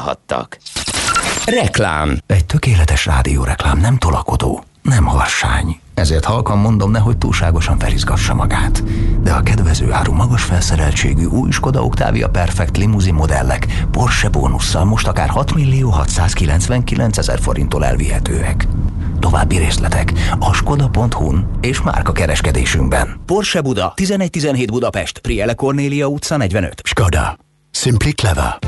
hallhattak. Reklám Egy tökéletes rádióreklám nem tolakodó, nem harsány. Ezért halkan mondom, nehogy túlságosan felizgassa magát. De a kedvező áru magas felszereltségű új Skoda Octavia Perfect limuzin modellek Porsche bónusszal most akár 6 millió 699 ezer forinttól elvihetőek. További részletek a skoda.hu-n és márka kereskedésünkben. Porsche Buda, 1117 Budapest, Priele Cornélia utca 45. Skoda. Simply clever.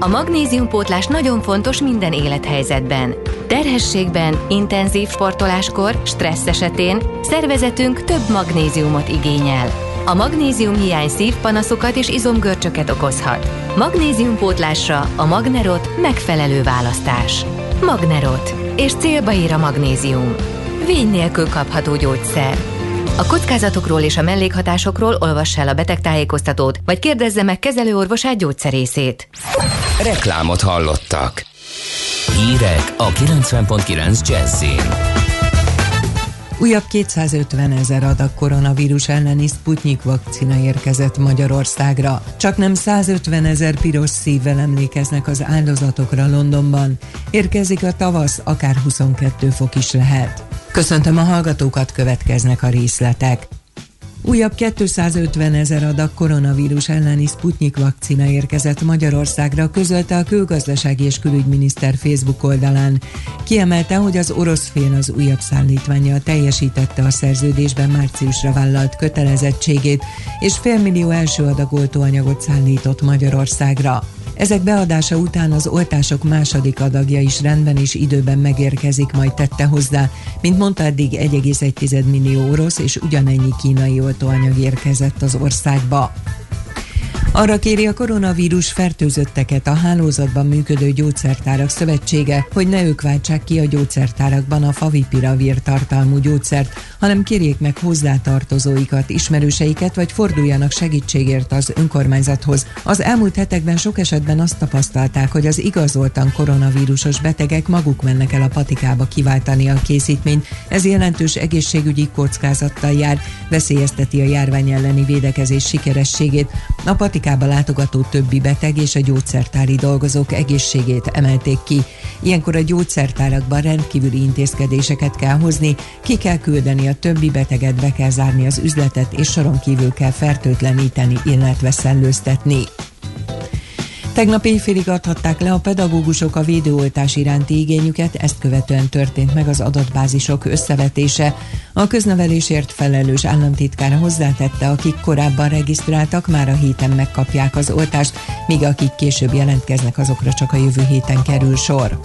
A magnéziumpótlás nagyon fontos minden élethelyzetben. Terhességben, intenzív sportoláskor, stressz esetén szervezetünk több magnéziumot igényel. A magnézium hiány szívpanaszokat és izomgörcsöket okozhat. Magnéziumpótlásra a Magnerot megfelelő választás. Magnerot. És célba ír a magnézium. Vény nélkül kapható gyógyszer. A kockázatokról és a mellékhatásokról olvassa el a betegtájékoztatót, vagy kérdezze meg kezelőorvosát gyógyszerészét. Reklámot hallottak. Hírek a 90.9 Jazzin. Újabb 250 ezer adag koronavírus elleni Sputnik vakcina érkezett Magyarországra. Csak nem 150 ezer piros szívvel emlékeznek az áldozatokra Londonban. Érkezik a tavasz, akár 22 fok is lehet. Köszöntöm a hallgatókat, következnek a részletek. Újabb 250 ezer adag koronavírus elleni Sputnik vakcina érkezett Magyarországra, közölte a külgazdasági és külügyminiszter Facebook oldalán. Kiemelte, hogy az orosz fél az újabb szállítványjal teljesítette a szerződésben márciusra vállalt kötelezettségét, és félmillió első adag oltóanyagot szállított Magyarországra. Ezek beadása után az oltások második adagja is rendben és időben megérkezik, majd tette hozzá. Mint mondta, eddig 1,1 millió orosz és ugyanennyi kínai oltóanyag érkezett az országba. Arra kéri a koronavírus fertőzötteket a hálózatban működő gyógyszertárak szövetsége, hogy ne ők váltsák ki a gyógyszertárakban a favipiravir tartalmú gyógyszert, hanem kérjék meg hozzátartozóikat, ismerőseiket, vagy forduljanak segítségért az önkormányzathoz. Az elmúlt hetekben sok esetben azt tapasztalták, hogy az igazoltan koronavírusos betegek maguk mennek el a patikába kiváltani a készítményt. Ez jelentős egészségügyi kockázattal jár, veszélyezteti a járvány elleni védekezés sikerességét. A patikába látogató többi beteg és a gyógyszertári dolgozók egészségét emelték ki. Ilyenkor a gyógyszertárakban rendkívüli intézkedéseket kell hozni, ki kell küldeni a többi beteget, be kell zárni az üzletet, és soron kívül kell fertőtleníteni, illetve szellőztetni. Tegnap éjfélig adhatták le a pedagógusok a védőoltás iránti igényüket, ezt követően történt meg az adatbázisok összevetése. A köznevelésért felelős államtitkár hozzátette, akik korábban regisztráltak, már a héten megkapják az oltást, míg akik később jelentkeznek, azokra csak a jövő héten kerül sor.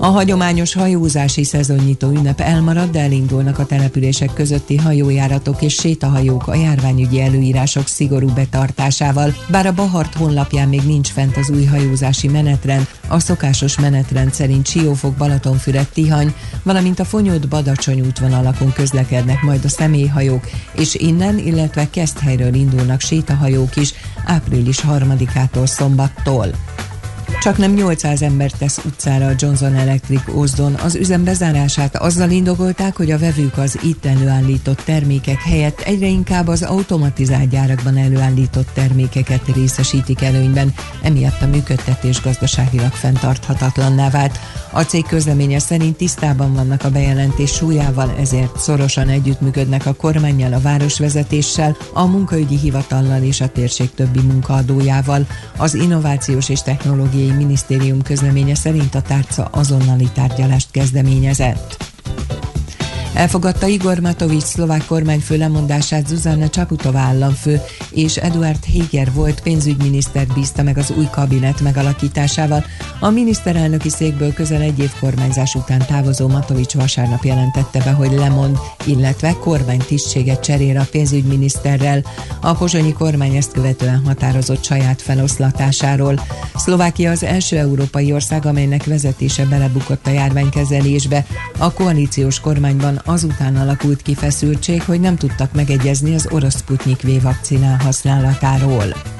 A hagyományos hajózási szezonnyitó ünnep elmarad, de elindulnak a települések közötti hajójáratok és sétahajók a járványügyi előírások szigorú betartásával. Bár a Bahart honlapján még nincs fent az új hajózási menetrend, a szokásos menetrend szerint Siófok, Balatonfüred, Tihany, valamint a Fonyód Badacsony útvonalakon közlekednek majd a személyhajók, és innen, illetve Keszthelyről indulnak sétahajók is április 3-ától szombattól. Csak nem 800 ember tesz utcára a Johnson Electric Oszdon. Az üzem bezárását azzal indokolták, hogy a vevők az itt előállított termékek helyett egyre inkább az automatizált gyárakban előállított termékeket részesítik előnyben, emiatt a működtetés gazdaságilag fenntarthatatlanná vált. A cég közleménye szerint tisztában vannak a bejelentés súlyával, ezért szorosan együttműködnek a kormányjal, a városvezetéssel, a munkaügyi hivatallal és a térség többi munkaadójával. Az Innovációs és Technológiai Minisztérium közleménye szerint a tárca azonnali tárgyalást kezdeményezett. Elfogadta Igor Matovics szlovák kormányfő lemondását Zuzanna Csaputova államfő és Eduard Heger volt pénzügyminiszter bízta meg az új kabinet megalakításával. A miniszterelnöki székből közel egy év kormányzás után távozó Matovics vasárnap jelentette be, hogy lemond, illetve kormány tisztséget cserél a pénzügyminiszterrel. A pozsonyi kormány ezt követően határozott saját feloszlatásáról. Szlovákia az első európai ország, amelynek vezetése belebukott a járványkezelésbe. A koalíciós kormányban azután alakult ki feszültség, hogy nem tudtak megegyezni az orosz Sputnik V vakcinál használatáról.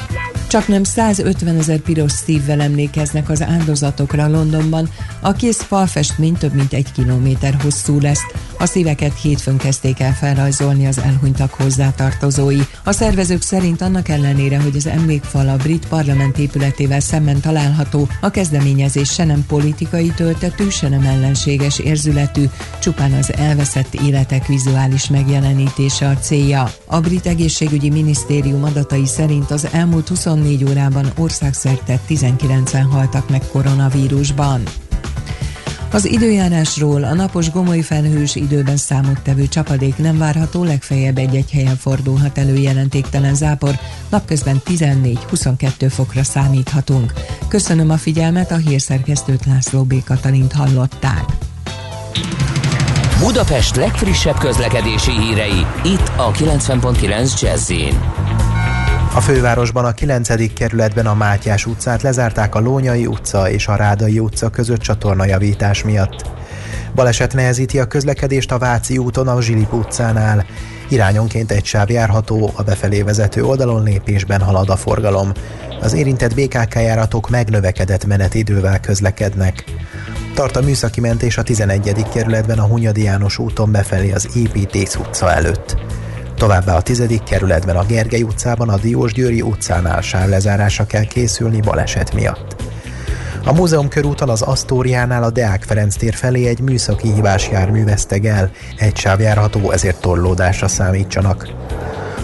Csak nem 150 ezer piros szívvel emlékeznek az áldozatokra Londonban. A kész falfestmény több mint egy kilométer hosszú lesz. A szíveket hétfőn kezdték el felrajzolni az elhunytak hozzátartozói. A szervezők szerint annak ellenére, hogy az emlékfal a brit parlament épületével szemben található, a kezdeményezés se nem politikai töltetű, se nem ellenséges érzületű, csupán az elveszett életek vizuális megjelenítése a célja. A brit egészségügyi minisztérium adatai szerint az elmúlt 24 órában országszerte 19-en haltak meg koronavírusban. Az időjárásról a napos gomoly felhős időben számottevő csapadék nem várható, legfeljebb egy-egy helyen fordulhat elő jelentéktelen zápor, napközben 14-22 fokra számíthatunk. Köszönöm a figyelmet, a hírszerkesztőt László B. Katalint hallották. Budapest legfrissebb közlekedési hírei, itt a 90.9 jazz a fővárosban a 9. kerületben a Mátyás utcát lezárták a Lónyai utca és a Rádai utca között csatornajavítás miatt. Baleset nehezíti a közlekedést a Váci úton a Zsilip utcánál. Irányonként egy sáv járható, a befelé vezető oldalon lépésben halad a forgalom. Az érintett BKK járatok megnövekedett menetidővel közlekednek. Tart a műszaki mentés a 11. kerületben a Hunyadi János úton befelé az Építész utca előtt. Továbbá a 10. kerületben a Gergely utcában a Diós Győri utcánál sávlezárásra kell készülni baleset miatt. A múzeum körúton az Asztóriánál a Deák Ferenc tér felé egy műszaki hívás jármű veszteg el, egy sáv járható, ezért torlódásra számítsanak.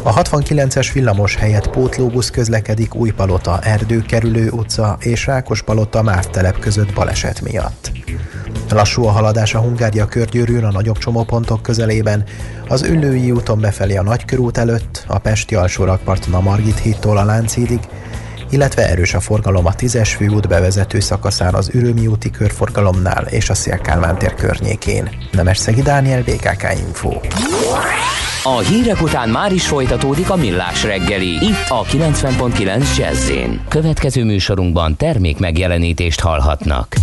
A 69-es villamos helyett pótlóbusz közlekedik Újpalota, Erdőkerülő utca és Rákospalota Mávtelep között baleset miatt. Lassú a haladás a Hungária körgyűrűn a nagyobb csomópontok közelében, az Üllői úton befelé a Nagykörút előtt, a Pesti alsórakparton a Margit hídtól a Lánchídig, illetve erős a forgalom a 10-es főút bevezető szakaszán az Ürömi úti körforgalomnál és a Szélkálmán tér környékén. Szegi Dániel, BKK Info. A hírek után már is folytatódik a millás reggeli, itt a 90.9 jazz Következő műsorunkban termék megjelenítést hallhatnak.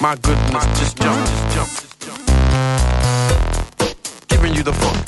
My goodness, just jump, just jump, just jump. Giving you the fuck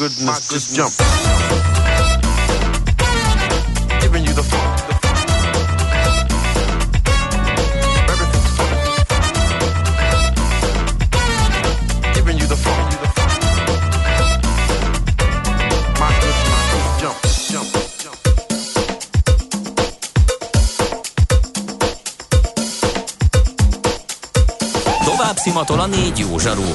goodness, just jump. Giving you the funk. Everything's funky. Giving you the funk. My goodness, just jump, jump, jump. Tovább szimatol a négy jó zsaru,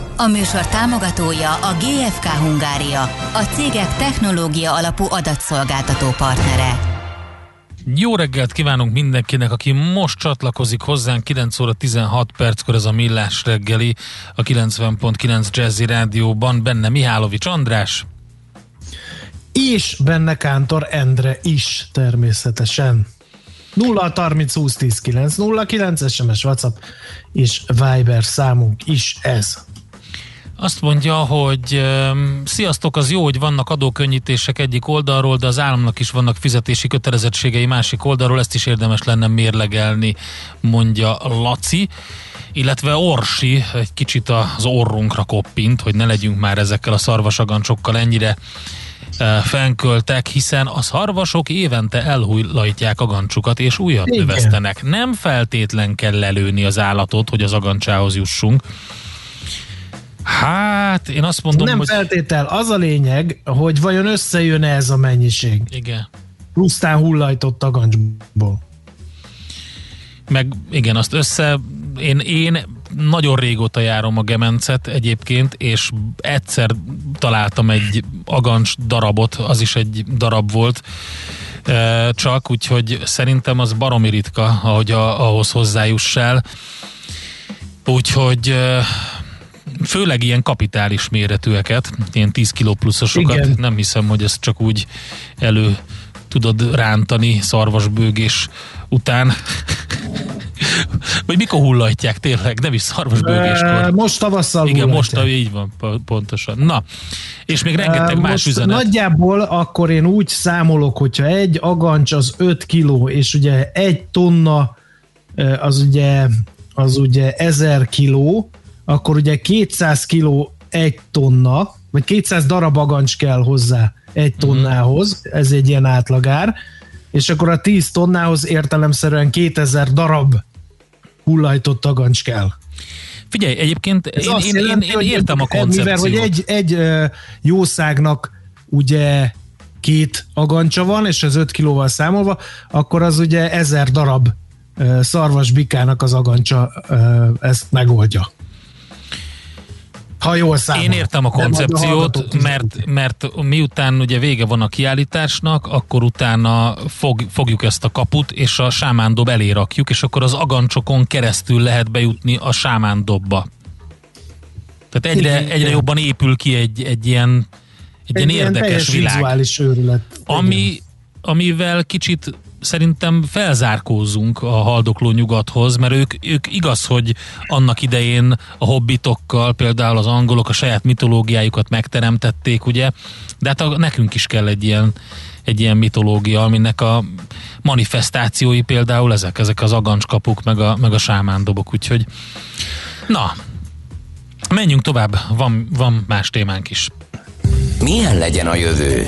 A műsor támogatója a GFK Hungária, a cégek technológia alapú adatszolgáltató partnere. Jó reggelt kívánunk mindenkinek, aki most csatlakozik hozzánk, 9 óra 16 perckor ez a Millás reggeli, a 90.9 Jazzy Rádióban, benne Mihálovics András. És benne Kántor Endre is természetesen. 0 30 20 10 9 0 9 SMS WhatsApp és Viber számunk is ez. Azt mondja, hogy sziasztok, az jó, hogy vannak adókönnyítések egyik oldalról, de az államnak is vannak fizetési kötelezettségei másik oldalról, ezt is érdemes lenne mérlegelni, mondja Laci illetve Orsi egy kicsit az orrunkra koppint, hogy ne legyünk már ezekkel a szarvasagancsokkal ennyire e, fenköltek, hiszen a szarvasok évente elhullajtják a gancsukat, és újat Igen. növesztenek. Nem feltétlen kell lelőni az állatot, hogy az agancsához jussunk. Hát, én azt mondom, Nem hogy... feltétel, az a lényeg, hogy vajon összejön ez a mennyiség. Igen. Pusztán hullajtott tagancsból. Meg igen, azt össze, én, én nagyon régóta járom a gemencet egyébként, és egyszer találtam egy agancs darabot, az is egy darab volt, e, csak, úgyhogy szerintem az baromi ritka, ahogy a, ahhoz hozzájussál. Úgyhogy e, főleg ilyen kapitális méretűeket, ilyen 10 kiló pluszosokat, Igen. nem hiszem, hogy ezt csak úgy elő tudod rántani szarvasbőgés után. Vagy mikor hullajtják tényleg, nem is szarvasbőgéskor. Most tavasszal Igen, hullajtják. most, így van, po- pontosan. Na, és még rengeteg E, más most üzenet. Nagyjából akkor én úgy számolok, hogyha egy agancs az 5 kiló, és ugye egy tonna az ugye, az ugye 1000 kiló, akkor ugye 200 kiló egy tonna, vagy 200 darab agancs kell hozzá egy tonnához, ez egy ilyen átlagár, és akkor a 10 tonnához értelemszerűen 2000 darab hullajtott agancs kell. Figyelj, egyébként Ez én, én, én, jelenti, én hogy értem a Mivel, koncepciót. hogy egy, egy jószágnak ugye két agancsa van, és az 5 kilóval számolva, akkor az ugye ezer darab szarvas bikának az agancsa ezt megoldja. Ha jól számol. Én értem a koncepciót, mert, mert miután ugye vége van a kiállításnak, akkor utána fog, fogjuk ezt a kaput, és a sámándob elé rakjuk, és akkor az agancsokon keresztül lehet bejutni a sámándobba. Tehát egyre, Igen, egyre igen. jobban épül ki egy, egy ilyen, egy, Egy ilyen ilyen érdekes teljes világ. őrület. Ami, amivel kicsit szerintem felzárkózunk a haldokló nyugathoz, mert ők, ők igaz, hogy annak idején a hobbitokkal, például az angolok a saját mitológiájukat megteremtették, ugye, de hát a, nekünk is kell egy ilyen, egy ilyen mitológia, aminek a manifestációi például ezek, ezek az agancskapuk, meg a, meg a sámándobok, úgyhogy na, menjünk tovább, van, van más témánk is. Milyen legyen a jövő?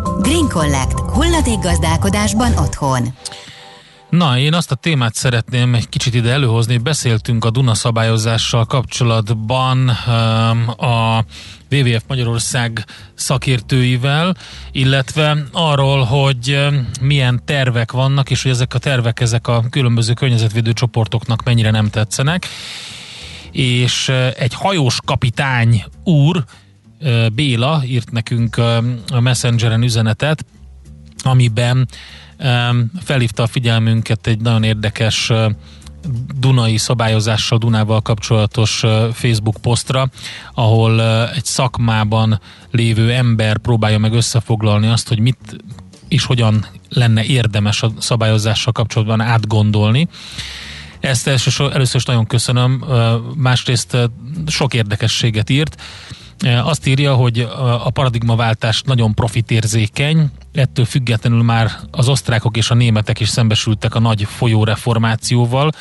Green Collect. Hulladék gazdálkodásban otthon. Na, én azt a témát szeretném egy kicsit ide előhozni. Beszéltünk a Duna szabályozással kapcsolatban a WWF Magyarország szakértőivel, illetve arról, hogy milyen tervek vannak, és hogy ezek a tervek ezek a különböző környezetvédő csoportoknak mennyire nem tetszenek. És egy hajós kapitány úr, Béla írt nekünk a Messengeren üzenetet, amiben felhívta a figyelmünket egy nagyon érdekes Dunai szabályozással, Dunával kapcsolatos Facebook posztra, ahol egy szakmában lévő ember próbálja meg összefoglalni azt, hogy mit és hogyan lenne érdemes a szabályozással kapcsolatban átgondolni. Ezt először is nagyon köszönöm, másrészt sok érdekességet írt. Azt írja, hogy a paradigmaváltás nagyon profitérzékeny, ettől függetlenül már az osztrákok és a németek is szembesültek a nagy folyóreformációval,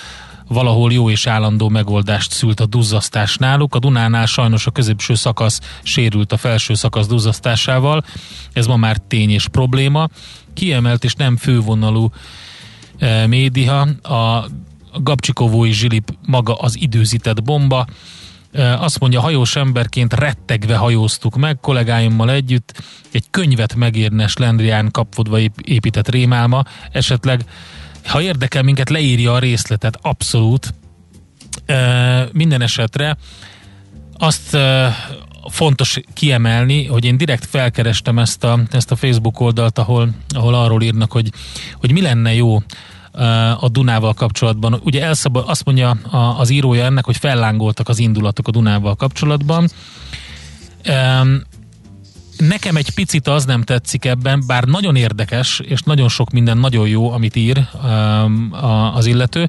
valahol jó és állandó megoldást szült a duzzasztás náluk. A Dunánál sajnos a középső szakasz sérült a felső szakasz duzzasztásával, ez ma már tény és probléma. Kiemelt és nem fővonalú média, a Gabcsikovói zsilip maga az időzített bomba, azt mondja, hajós emberként rettegve hajóztuk meg kollégáimmal együtt, egy könyvet megérne Slendrián kapvodva épített rémálma, esetleg ha érdekel minket, leírja a részletet, abszolút. Minden esetre azt fontos kiemelni, hogy én direkt felkerestem ezt a, ezt a Facebook oldalt, ahol, ahol arról írnak, hogy, hogy mi lenne jó a Dunával kapcsolatban. Ugye elszabad, azt mondja az írója ennek, hogy fellángoltak az indulatok a Dunával kapcsolatban. Nekem egy picit az nem tetszik ebben, bár nagyon érdekes, és nagyon sok minden nagyon jó, amit ír az illető.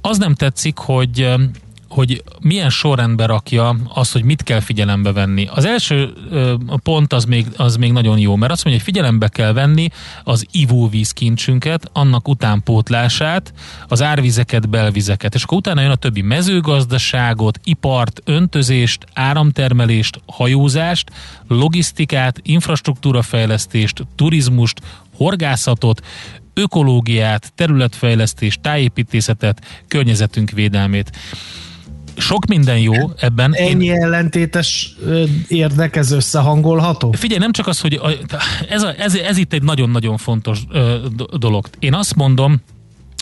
Az nem tetszik, hogy hogy milyen sorrendbe rakja az, hogy mit kell figyelembe venni. Az első pont az még, az még nagyon jó, mert azt mondja, hogy figyelembe kell venni az ivóvízkincsünket, annak utánpótlását, az árvizeket, belvizeket, és akkor utána jön a többi mezőgazdaságot, ipart, öntözést, áramtermelést, hajózást, logisztikát, infrastruktúrafejlesztést, turizmust, horgászatot, ökológiát, területfejlesztést, tájépítészetet, környezetünk védelmét sok minden jó ebben. Ennyi én... ellentétes érdek, ez összehangolható? Figyelj, nem csak az, hogy ez, a, ez, ez itt egy nagyon-nagyon fontos dolog. Én azt mondom,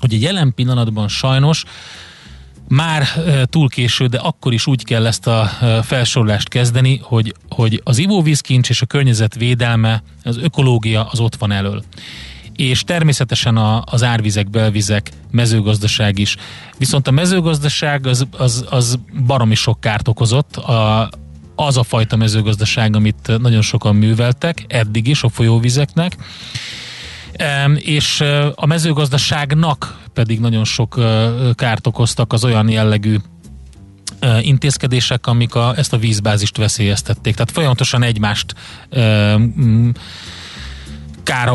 hogy a jelen pillanatban sajnos már túl késő, de akkor is úgy kell ezt a felsorolást kezdeni, hogy, hogy az ivóvízkincs és a környezet védelme, az ökológia az ott van elől és természetesen a, az árvizek, belvizek, mezőgazdaság is. Viszont a mezőgazdaság az, az, az baromi sok kárt okozott, a, az a fajta mezőgazdaság, amit nagyon sokan műveltek, eddig is a folyóvizeknek, és a mezőgazdaságnak pedig nagyon sok kárt okoztak az olyan jellegű intézkedések, amik a, ezt a vízbázist veszélyeztették. Tehát folyamatosan egymást kár,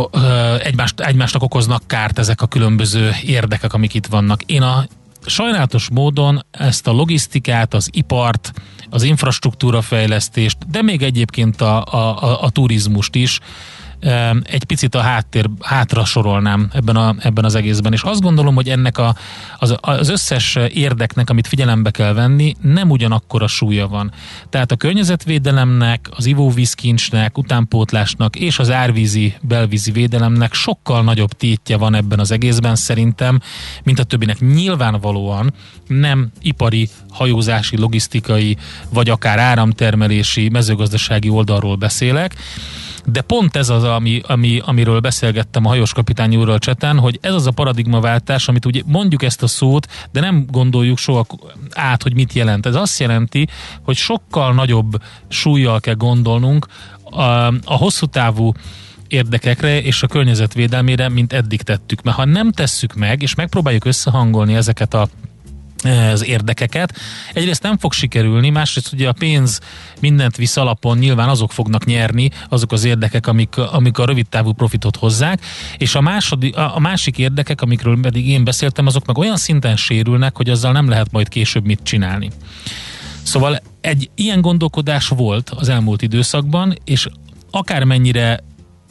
egymást, egymásnak okoznak kárt ezek a különböző érdekek, amik itt vannak. Én a sajnálatos módon ezt a logisztikát, az ipart, az infrastruktúra fejlesztést, de még egyébként a, a, a, a turizmust is egy picit a háttér, hátra sorolnám ebben, a, ebben az egészben. És azt gondolom, hogy ennek a, az, az összes érdeknek, amit figyelembe kell venni, nem ugyanakkor a súlya van. Tehát a környezetvédelemnek, az ivóvízkincsnek, utánpótlásnak és az árvízi, belvízi védelemnek sokkal nagyobb tétje van ebben az egészben szerintem, mint a többinek. Nyilvánvalóan nem ipari, hajózási, logisztikai, vagy akár áramtermelési, mezőgazdasági oldalról beszélek, de pont ez az, ami, ami, amiről beszélgettem a hajós kapitány úrral cseten, hogy ez az a paradigmaváltás, amit ugye mondjuk ezt a szót, de nem gondoljuk soha át, hogy mit jelent. Ez azt jelenti, hogy sokkal nagyobb súlyjal kell gondolnunk a, a hosszú távú érdekekre és a környezetvédelmére, mint eddig tettük. Mert ha nem tesszük meg, és megpróbáljuk összehangolni ezeket a az érdekeket. Egyrészt nem fog sikerülni, másrészt ugye a pénz mindent visz alapon, nyilván azok fognak nyerni, azok az érdekek, amik, amik a rövid távú profitot hozzák, és a, második, a, másik érdekek, amikről pedig én beszéltem, azok meg olyan szinten sérülnek, hogy azzal nem lehet majd később mit csinálni. Szóval egy ilyen gondolkodás volt az elmúlt időszakban, és akármennyire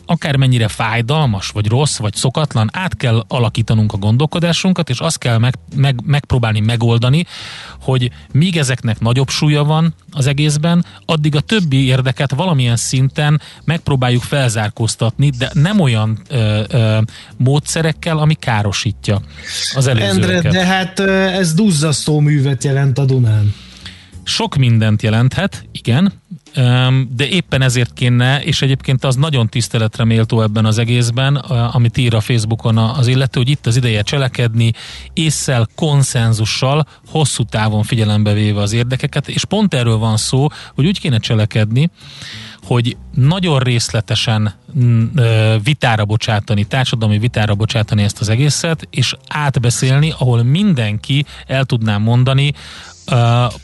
akármennyire fájdalmas, vagy rossz, vagy szokatlan, át kell alakítanunk a gondolkodásunkat, és azt kell meg, meg, megpróbálni megoldani, hogy míg ezeknek nagyobb súlya van az egészben, addig a többi érdeket valamilyen szinten megpróbáljuk felzárkóztatni, de nem olyan ö, ö, módszerekkel, ami károsítja az előzőket. Endre, de hát ez duzzasztó művet jelent a Dunán. Sok mindent jelenthet, igen, de éppen ezért kéne, és egyébként az nagyon tiszteletre méltó ebben az egészben, amit ír a Facebookon az illető, hogy itt az ideje cselekedni, észszel, konszenzussal, hosszú távon figyelembe véve az érdekeket, és pont erről van szó, hogy úgy kéne cselekedni, hogy nagyon részletesen mm, vitára bocsátani, társadalmi vitára bocsátani ezt az egészet, és átbeszélni, ahol mindenki el tudná mondani uh,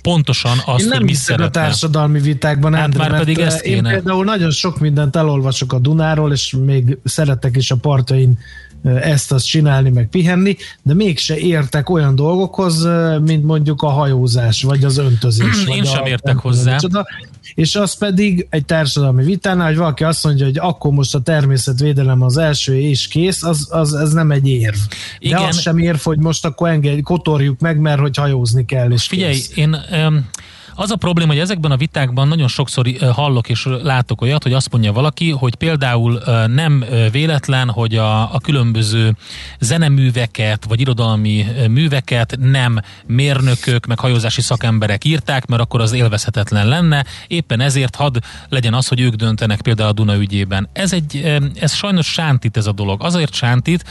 pontosan azt, én nem hogy mi szeretne. a társadalmi vitákban, hát már pedig ezt én kéne. például nagyon sok mindent elolvasok a Dunáról, és még szeretek is a partjain ezt azt csinálni, meg pihenni, de mégse értek olyan dolgokhoz, mint mondjuk a hajózás, vagy az öntözés. Én sem a, értek hozzá. Micsoda. És az pedig egy társadalmi vitánál, hogy valaki azt mondja, hogy akkor most a természetvédelem az első és kész, az, az ez nem egy érv. Igen. De az sem érv, hogy most akkor engedj, kotorjuk meg, mert hogy hajózni kell. És Figyelj, kész. én um, az a probléma, hogy ezekben a vitákban nagyon sokszor hallok és látok olyat, hogy azt mondja valaki, hogy például nem véletlen, hogy a, a különböző zeneműveket vagy irodalmi műveket nem mérnökök, meg hajózási szakemberek írták, mert akkor az élvezhetetlen lenne. Éppen ezért hadd legyen az, hogy ők döntenek például a Duna ügyében. Ez, egy, ez sajnos sántít ez a dolog. Azért sántít,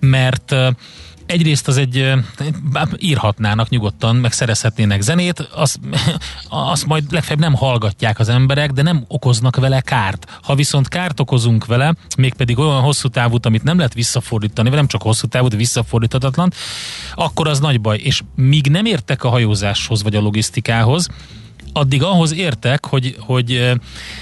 mert egyrészt az egy, írhatnának nyugodtan, meg szerezhetnének zenét, azt, azt majd legfeljebb nem hallgatják az emberek, de nem okoznak vele kárt. Ha viszont kárt okozunk vele, mégpedig olyan hosszú távút, amit nem lehet visszafordítani, vagy nem csak hosszú távút, visszafordíthatatlan, akkor az nagy baj. És míg nem értek a hajózáshoz, vagy a logisztikához, addig ahhoz értek, hogy, hogy,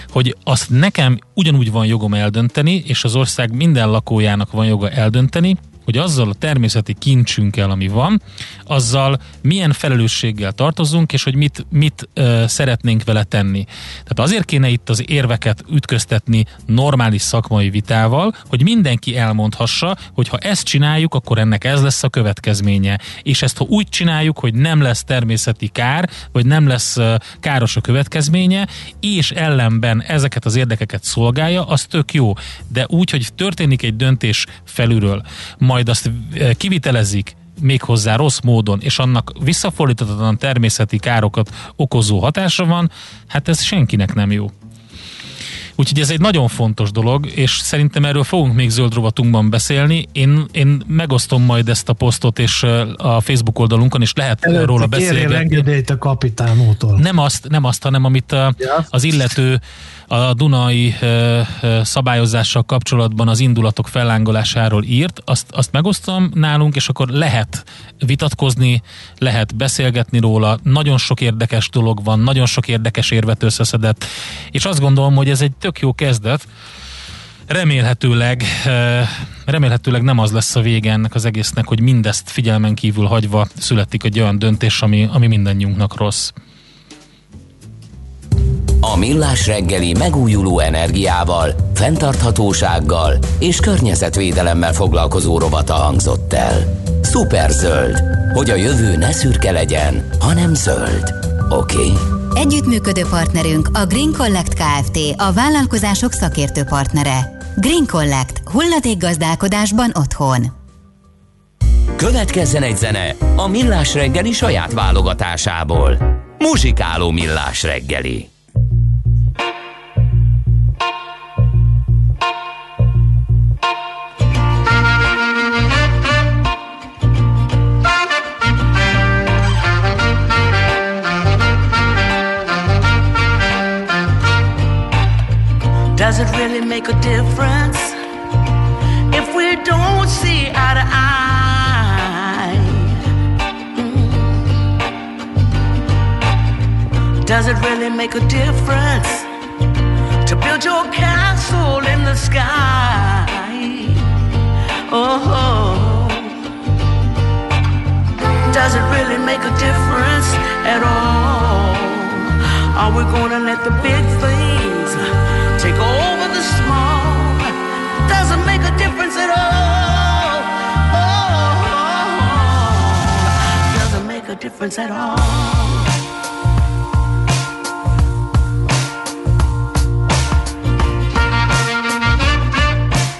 hogy azt nekem ugyanúgy van jogom eldönteni, és az ország minden lakójának van joga eldönteni, hogy azzal a természeti kincsünkkel, ami van, azzal milyen felelősséggel tartozunk, és hogy mit, mit ö, szeretnénk vele tenni. Tehát azért kéne itt az érveket ütköztetni normális szakmai vitával, hogy mindenki elmondhassa, hogy ha ezt csináljuk, akkor ennek ez lesz a következménye. És ezt ha úgy csináljuk, hogy nem lesz természeti kár, vagy nem lesz káros a következménye, és ellenben ezeket az érdekeket szolgálja, az tök jó. De úgy, hogy történik egy döntés felülről, majd majd azt eh, kivitelezik méghozzá rossz módon, és annak visszafordíthatatlan természeti károkat okozó hatása van, hát ez senkinek nem jó. Úgyhogy ez egy nagyon fontos dolog, és szerintem erről fogunk még zöld rovatunkban beszélni. Én, én megosztom majd ezt a posztot, és eh, a Facebook oldalunkon is lehet Előtte róla beszélgetni. engedélyt a kapitánótól. Nem azt, nem azt, hanem amit a, ja. az illető a Dunai szabályozással kapcsolatban az indulatok fellángolásáról írt, azt, azt megosztom nálunk, és akkor lehet vitatkozni, lehet beszélgetni róla, nagyon sok érdekes dolog van, nagyon sok érdekes érvet összeszedett, és azt gondolom, hogy ez egy tök jó kezdet, remélhetőleg, remélhetőleg nem az lesz a vége ennek az egésznek, hogy mindezt figyelmen kívül hagyva születik egy olyan döntés, ami, ami mindannyiunknak rossz. A Millás reggeli megújuló energiával, fenntarthatósággal és környezetvédelemmel foglalkozó rovata hangzott el. Superzöld, hogy a jövő ne szürke legyen, hanem zöld. Oké? Okay? Együttműködő partnerünk a Green Collect Kft. a vállalkozások szakértő partnere. Green Collect. gazdálkodásban otthon. Következzen egy zene a Millás reggeli saját válogatásából. Muzsikáló Millás reggeli. Make a difference if we don't see eye to eye? Mm. Does it really make a difference to build your castle in the sky? Oh, does it really make a difference at all? Are we gonna let the big things take over difference at all? Oh, oh, oh, doesn't make a difference at all?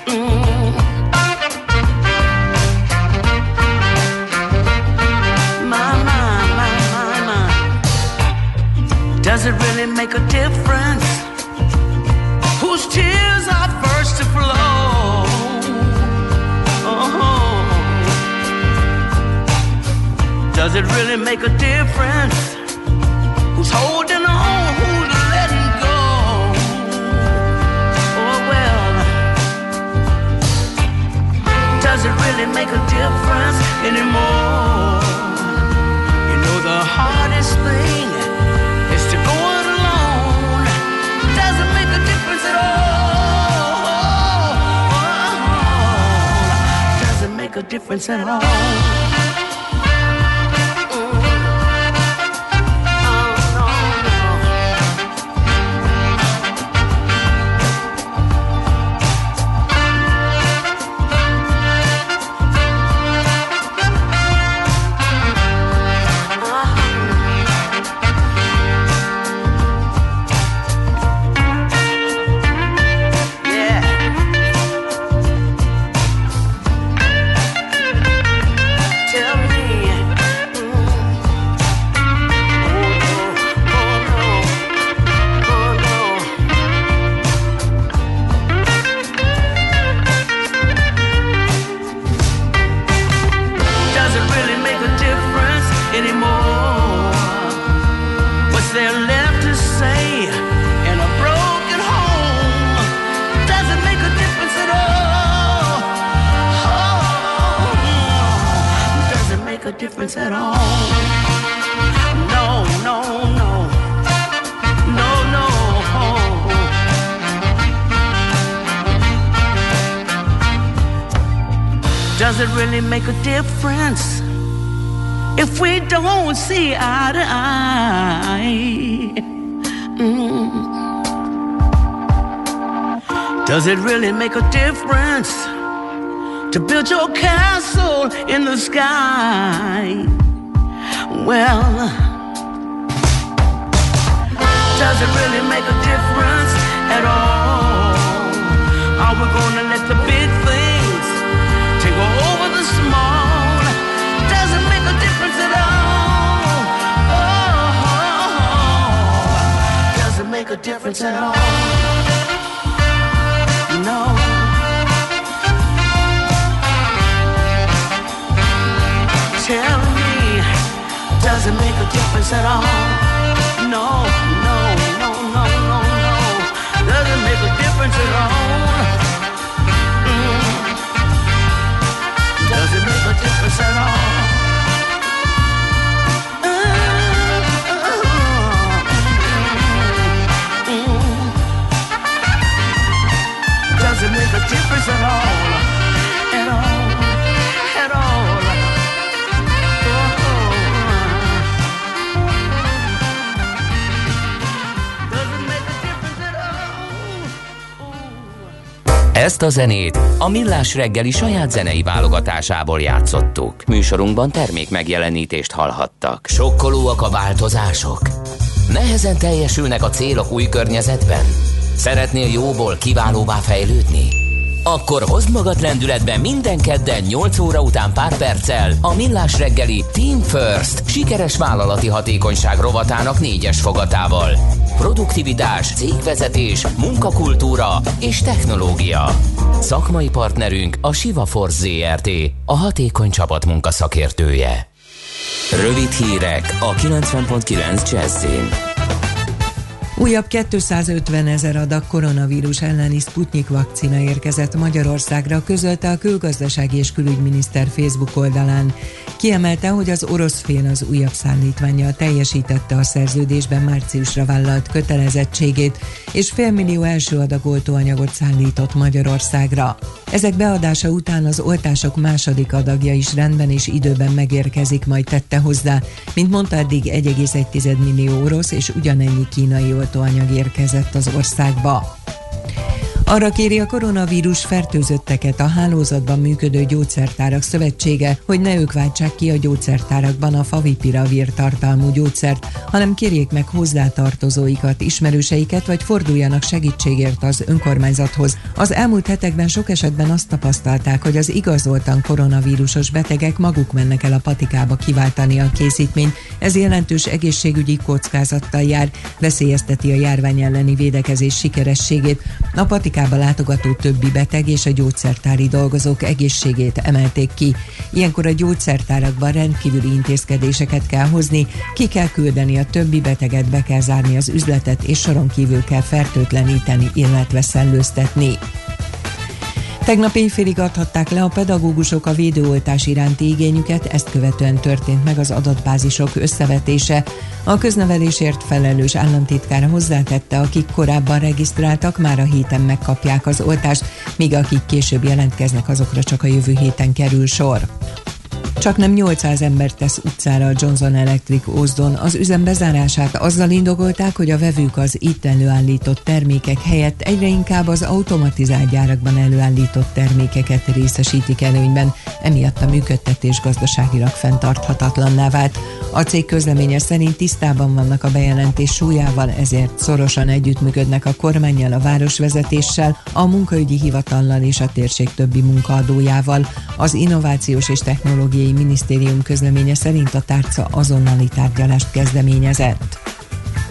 Mm. Does it really make a difference? Does it really make a difference? Who's holding on? Who's letting go? Oh well. Does it really make a difference anymore? You know the hardest thing is to go it alone. Doesn't make a difference at all. Doesn't make a difference at all. Don't see eye to eye? Mm. Does it really make a difference to build your castle in the sky? Well, does it really make a difference at all? Are we gonna difference at all? No. Tell me, does it make a difference at all? No, no, no, no, no, no. Does it make a difference at all? Mm. Does it make a difference at all? Ezt a zenét a Millás reggeli saját zenei válogatásából játszottuk. Műsorunkban termék megjelenítést hallhattak. Sokkolóak a változások? Nehezen teljesülnek a célok új környezetben? Szeretnél jóból kiválóvá fejlődni? Akkor hozd magad lendületbe minden kedden 8 óra után pár perccel a Millás reggeli Team First sikeres vállalati hatékonyság rovatának négyes fogatával. Produktivitás, cégvezetés, munkakultúra és technológia. Szakmai partnerünk a Siva Force ZRT, a hatékony csapatmunka szakértője. Rövid hírek a 90.9 Jazzin. Újabb 250 ezer adag koronavírus elleni Sputnik vakcina érkezett Magyarországra, közölte a külgazdasági és külügyminiszter Facebook oldalán. Kiemelte, hogy az orosz fél az újabb szállítványjal teljesítette a szerződésben márciusra vállalt kötelezettségét, és félmillió első adag oltóanyagot szállított Magyarországra. Ezek beadása után az oltások második adagja is rendben és időben megérkezik, majd tette hozzá, mint mondta eddig 1,1 millió orosz és ugyanennyi kínai oltóanyag érkezett az országba. Arra kéri a koronavírus fertőzötteket a hálózatban működő gyógyszertárak szövetsége, hogy ne ők váltsák ki a gyógyszertárakban a favipiravir tartalmú gyógyszert, hanem kérjék meg hozzátartozóikat, ismerőseiket, vagy forduljanak segítségért az önkormányzathoz. Az elmúlt hetekben sok esetben azt tapasztalták, hogy az igazoltan koronavírusos betegek maguk mennek el a patikába kiváltani a készítményt. Ez jelentős egészségügyi kockázattal jár, veszélyezteti a járvány elleni védekezés sikerességét. A patik klinikába látogató többi beteg és a gyógyszertári dolgozók egészségét emelték ki. Ilyenkor a gyógyszertárakban rendkívüli intézkedéseket kell hozni, ki kell küldeni a többi beteget, be kell zárni az üzletet, és soron kívül kell fertőtleníteni, illetve szellőztetni. Tegnap éjfélig adhatták le a pedagógusok a védőoltás iránti igényüket, ezt követően történt meg az adatbázisok összevetése. A köznevelésért felelős államtitkár hozzátette, akik korábban regisztráltak, már a héten megkapják az oltást, míg akik később jelentkeznek, azokra csak a jövő héten kerül sor. Csak nem 800 ember tesz utcára a Johnson Electric Ózdon. Az üzem bezárását azzal indokolták, hogy a vevők az itt előállított termékek helyett egyre inkább az automatizált gyárakban előállított termékeket részesítik előnyben, emiatt a működtetés gazdaságilag fenntarthatatlanná vált. A cég közleménye szerint tisztában vannak a bejelentés súlyával, ezért szorosan együttműködnek a kormányjal, a városvezetéssel, a munkaügyi hivatallal és a térség többi munkaadójával. Az innovációs és technológiai Belügyi Minisztérium közleménye szerint a tárca azonnali tárgyalást kezdeményezett.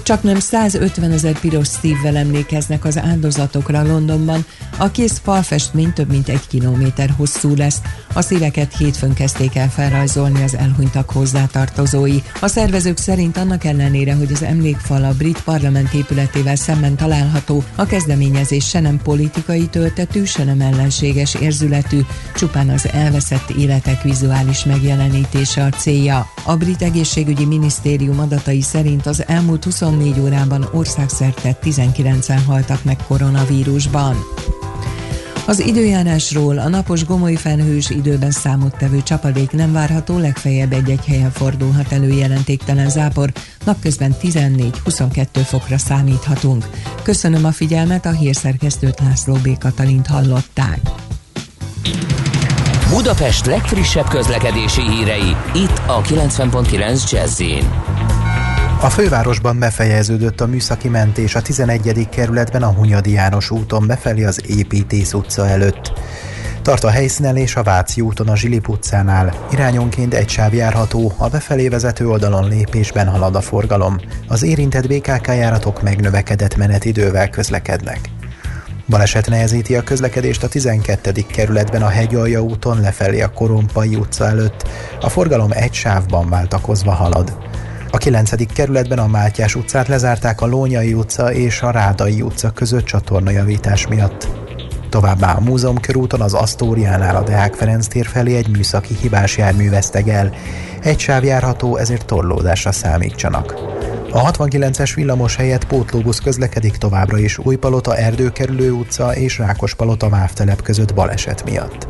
Csak nem 150 ezer piros szívvel emlékeznek az áldozatokra Londonban. A kész falfestmény több mint egy kilométer hosszú lesz. A szíveket hétfőn kezdték el felrajzolni az elhunytak hozzátartozói. A szervezők szerint annak ellenére, hogy az emlékfal a brit parlament épületével szemben található, a kezdeményezés se nem politikai töltetű, se nem ellenséges érzületű, csupán az elveszett életek vizuális megjelenítése a célja. A brit egészségügyi minisztérium adatai szerint az elmúlt 20 24 órában országszerte 19-en haltak meg koronavírusban. Az időjárásról a napos gomoly felhős időben számottevő csapadék nem várható, legfeljebb egy-egy helyen fordulhat elő jelentéktelen zápor, napközben 14-22 fokra számíthatunk. Köszönöm a figyelmet, a hírszerkesztőt László B. Katalint hallották. Budapest legfrissebb közlekedési hírei, itt a 90.9 jazz a fővárosban befejeződött a műszaki mentés a 11. kerületben a Hunyadi János úton befelé az Építész utca előtt. Tart a helyszínelés a Váci úton a Zsilip utcánál. Irányonként egy sáv járható, a befelé vezető oldalon lépésben halad a forgalom. Az érintett BKK járatok megnövekedett menetidővel közlekednek. Baleset nehezíti a közlekedést a 12. kerületben a Hegyalja úton lefelé a Korompai utca előtt. A forgalom egy sávban váltakozva halad. A 9. kerületben a Mátyás utcát lezárták a Lónyai utca és a Rádai utca között csatornajavítás miatt. Továbbá a Múzeum körúton az Asztóriánál a Deák Ferenc tér felé egy műszaki hibás jármű vesztegel. Egy sáv járható, ezért torlódásra számítsanak. A 69-es villamos helyett pótlóbusz közlekedik továbbra is Újpalota Erdőkerülő utca és Rákospalota Mávtelep között baleset miatt.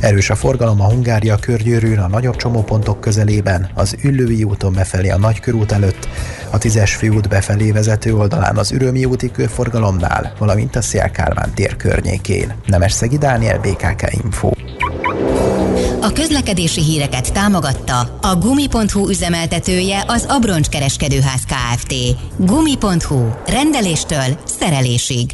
Erős a forgalom a Hungária körgyűrűn, a nagyobb csomópontok közelében, az Üllői úton befelé a Nagykörút előtt, a Tízes főút befelé vezető oldalán az Ürömi úti körforgalomnál, valamint a Szélkálmán tér környékén. Nemesszegi Dániel, BKK Info. A közlekedési híreket támogatta a Gumi.hu üzemeltetője az Abroncs Kereskedőház Kft. Gumi.hu. Rendeléstől szerelésig.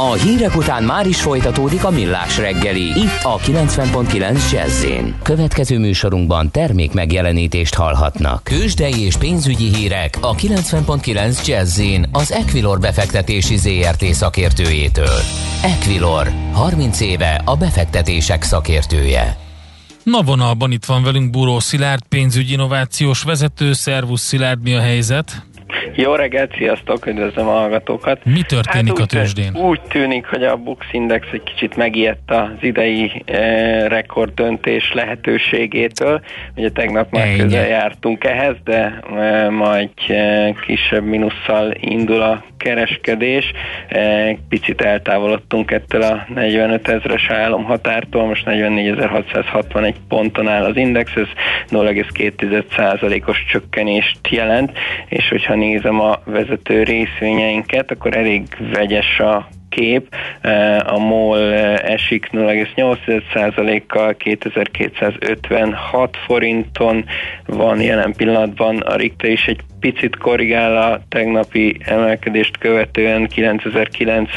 A hírek után már is folytatódik a millás reggeli. Itt a 90.9 jazz Következő műsorunkban termék megjelenítést hallhatnak. Kősdei és pénzügyi hírek a 90.9 jazz az Equilor befektetési ZRT szakértőjétől. Equilor, 30 éve a befektetések szakértője. Na vonalban itt van velünk Buró Szilárd, pénzügyi innovációs vezető. Szervusz Szilárd, mi a helyzet? Jó reggelt, sziasztok, üdvözlöm a hallgatókat. Mi történik hát a tőzsdén? Úgy tűnik, hogy a Bux Index egy kicsit megijedt az idei eh, rekorddöntés lehetőségétől. Ugye tegnap már Ennyi. közel jártunk ehhez, de eh, ma egy eh, kisebb minusszal indul a kereskedés. Eh, picit eltávolodtunk ettől a 45 ezres álomhatártól, most 44.661 ponton áll az index, ez 0,2%-os csökkenést jelent, és hogyha nézem a vezető részvényeinket, akkor elég vegyes a kép. Eh, A MOL eh, esik 0,8%-kal 2256 forinton van jelen pillanatban. A Richter is egy picit korrigál a tegnapi emelkedést követően 9090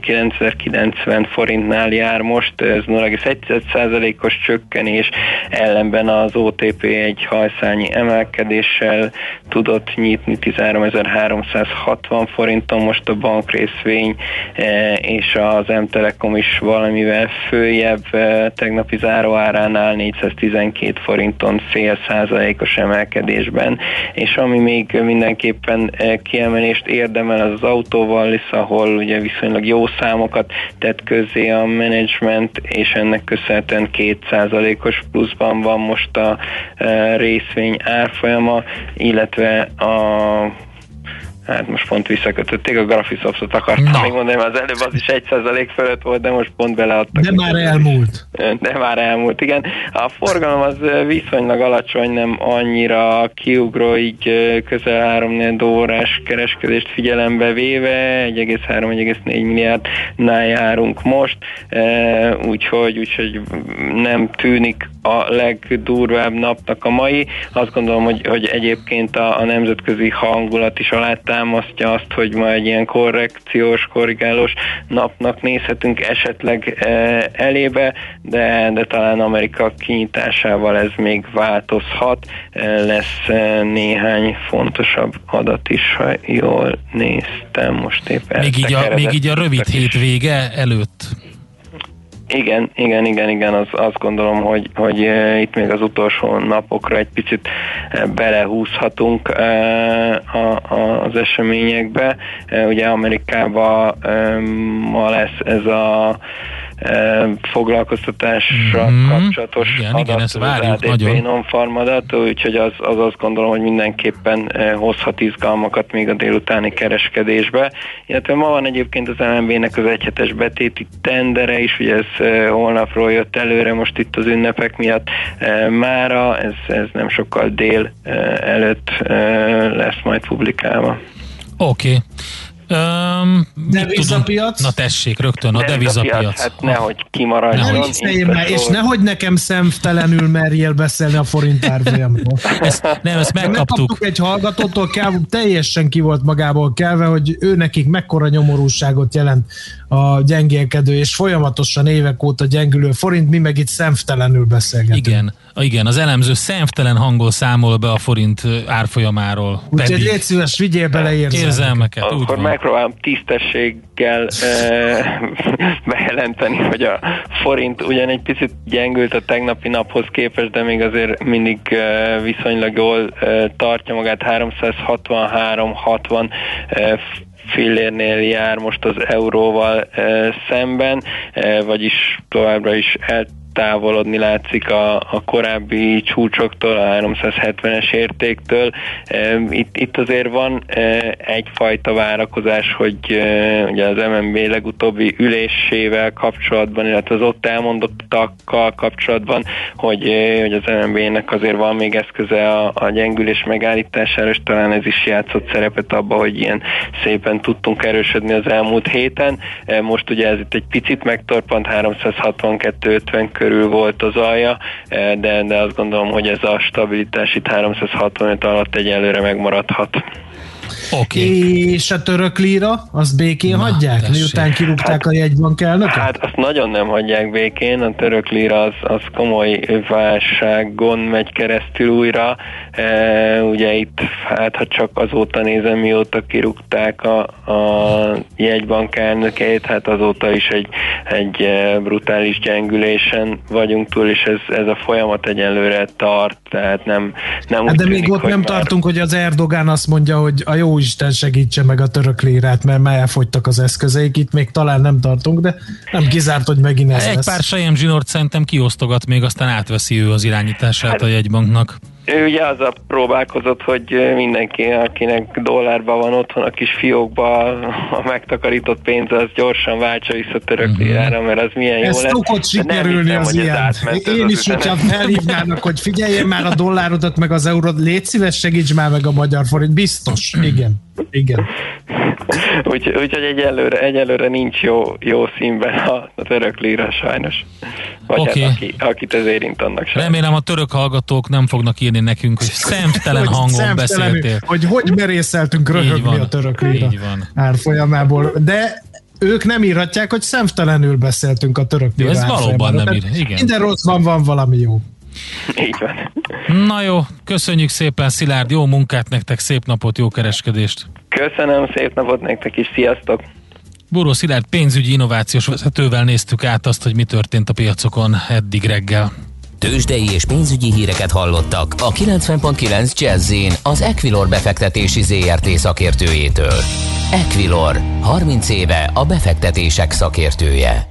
9090 forintnál jár most, ez 0,1%-os csökkenés, ellenben az OTP egy hajszányi emelkedéssel tudott nyitni 13.360 forinton, most a bankrészvény eh, és az M-Telekom is valamivel följebb eh, tegnapi záróáránál 412 forinton fél százalékos emelkedésben, és ami még mindenképpen eh, kiemelést érdemel, az az autóval, ahol ugye viszonylag jó számokat tett közzé a menedzsment, és ennek köszönhetően 2%-os pluszban van most a e, részvény árfolyama, illetve a Hát most pont visszakötötték, a Graphisoftot akartam Na. még mondani, az előbb az is 1% fölött volt, de most pont beleadtak. De már elmúlt. De már elmúlt, igen. A forgalom az viszonylag alacsony, nem annyira kiugró, így közel 3 órás kereskedést figyelembe véve, 1,3-1,4 milliárdnál járunk most, úgyhogy, úgyhogy nem tűnik a legdurvább napnak a mai. Azt gondolom, hogy, hogy egyébként a, a nemzetközi hangulat is alátámasztja azt, hogy ma egy ilyen korrekciós, korrigálós napnak nézhetünk esetleg e, elébe, de, de talán Amerika kinyitásával ez még változhat. E, lesz e, néhány fontosabb adat is, ha jól néztem, most épp Még így, a, még így a rövid hét vége előtt. Igen, igen, igen, igen, az, azt gondolom, hogy, hogy eh, itt még az utolsó napokra egy picit eh, belehúzhatunk eh, az eseményekbe. Ugye Amerikában ma lesz ez a foglalkoztatásra Mhm. kapcsolatos Igen, adat, igen, ezt az várjuk ADP nagyon. non-farm adat, úgyhogy az, az azt gondolom, hogy mindenképpen hozhat izgalmakat még a délutáni kereskedésbe. Illetve ma van egyébként az LMB-nek az egyhetes betéti tendere is, ugye ez holnapról jött előre, most itt az ünnepek miatt mára, ez, ez nem sokkal dél előtt lesz majd publikálva. Oké. Okay. Um, Devizapiac? Na tessék, rögtön a devizapiac. Hát nehogy kimaradjon. Ne Itt vicceljél a már, és sor. nehogy nekem szemtelenül merjél beszélni a forint árfolyamról. Ezt, nem, ezt megkaptuk. Megkaptuk egy hallgatótól, kel, teljesen ki volt magából kelve, hogy ő nekik mekkora nyomorúságot jelent a gyengélkedő, és folyamatosan évek óta gyengülő forint, mi meg itt szemtelenül beszélgetünk. Igen, igen, az elemző szemtelen hangol számol be a forint árfolyamáról. Úgyhogy Pedig légy szíves, vigyél bele érzelmeket. érzelmeket, úgy Akkor van. megpróbálom tisztességgel e, bejelenteni, hogy a forint ugyan egy picit gyengült a tegnapi naphoz képest, de még azért mindig e, viszonylag jól e, tartja magát 363-60 e, fillérnél jár most az euróval e, szemben, e, vagyis továbbra is el távolodni látszik a, a korábbi csúcsoktól, a 370-es értéktől. Itt, itt azért van e, egyfajta várakozás, hogy e, ugye az MNB legutóbbi ülésével kapcsolatban, illetve az ott elmondottakkal kapcsolatban, hogy, e, hogy az MNB-nek azért van még eszköze a, a gyengülés megállítására, és talán ez is játszott szerepet abba, hogy ilyen szépen tudtunk erősödni az elmúlt héten. Most ugye ez itt egy picit megtorpant, 362-50 körül volt az alja, e, de, de azt gondolom, hogy ez a stabilitás itt 365 alatt egyelőre megmaradhat. Oké. És a török líra, azt békén Na, hagyják, tessék. miután kirúgták a jegybank elnököt? Hát azt nagyon nem hagyják békén, a török lira az, az komoly válságon megy keresztül újra. E, ugye itt, hát ha csak azóta nézem, mióta kirúgták a, a jegybank elnökeit, hát azóta is egy, egy e, brutális gyengülésen vagyunk túl, és ez, ez a folyamat egyelőre tart, tehát nem, nem Hát úgy de még tűnik, ott hogy nem már- tartunk, hogy az Erdogán azt mondja, hogy a jó Isten segítse meg a török lírát, mert már elfogytak az eszközeik, itt még talán nem tartunk, de nem kizárt, hogy megint ez Egy lesz. pár sejem zsinort szerintem kiosztogat, még aztán átveszi ő az irányítását a jegybanknak. Ő ugye azzal próbálkozott, hogy mindenki, akinek dollárban van otthon a kis fiókba, a megtakarított pénz, az gyorsan váltsa vissza török Mhm. lirára, mert az milyen jó Ez lesz. szokott sikerülni hiszem, az hogy ez ilyen. Én az is, hogyha felhívnának, hogy figyeljen már a dollárodat, meg az eurót, légy szíves, segíts már meg a magyar forint. Biztos, igen. Igen. Úgy, úgyhogy egyelőre, egyelőre nincs jó, jó színben a, a török lira sajnos. Vagy Oké. hát aki, akit ez érint annak sem. Remélem a török hallgatók nem fognak írni nekünk, hogy szemtelen Hogy hangon szemtelenül, beszéltél. Hogy hogy merészeltünk röhögni van. a török lira Így van. árfolyamából. De ők nem írhatják, hogy szemtelenül beszéltünk a török ez valóban nem ír, igen. Minden rosszban van valami jó. Így van. Na jó, köszönjük szépen Szilárd, jó munkát nektek, szép napot, jó kereskedést. Köszönöm, szép napot nektek is, sziasztok! Buró Szilárd pénzügyi innovációs vezetővel néztük át azt, hogy mi történt a piacokon eddig reggel. Tőzsdei és pénzügyi híreket hallottak a 90.9 jazz az Equilor befektetési ZRT szakértőjétől. Equilor, 30 éve a befektetések szakértője.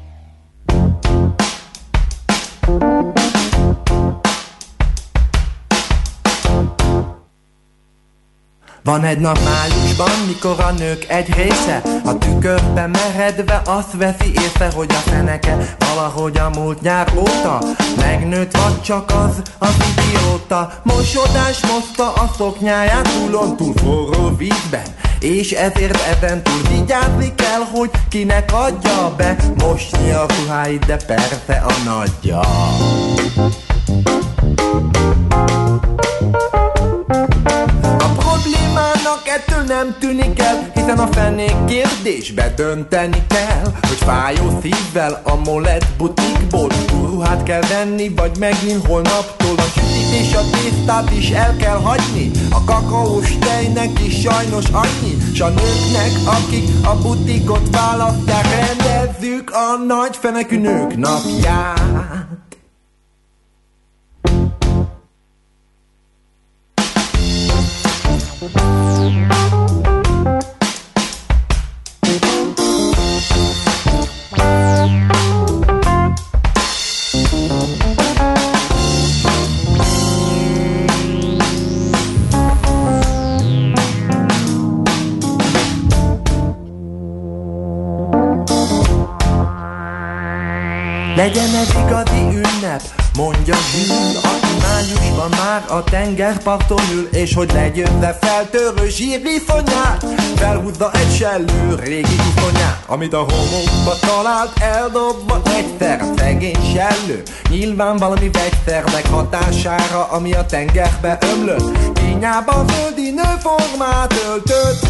Van egy nap májusban, mikor a nők egy része A tükörbe meredve azt veszi észre, hogy a feneke Valahogy a múlt nyár óta Megnőtt vagy csak az, az idióta. Mosodás moszta a szoknyáját túlon túl forró vízben és ezért ezen túl vigyázni kell, hogy kinek adja be. Mosni a ruháit, de persze a nagyja nem tűnik el Hiszen a fenék kérdésbe dönteni kell Hogy fájó szívvel a molett butikból Ruhát kell venni, vagy megint holnaptól A sütit és a tésztát is el kell hagyni. A kakaós tejnek is sajnos annyi S a nőknek, akik a butikot választják Rendezzük a nagy fenekű nők napját Legyen ez igazi ünnep, mondja Zsül, aki májusban már a tengerparton ül, és hogy legyőzze feltörő zsírviszonyát, felhúzza egy sellő régi iszonyát, amit a homokba talált, eldobva egyszer szegény sellő. Nyilván valami vegyszernek hatására, ami a tengerbe ömlött, kényában földi nőformát öltött.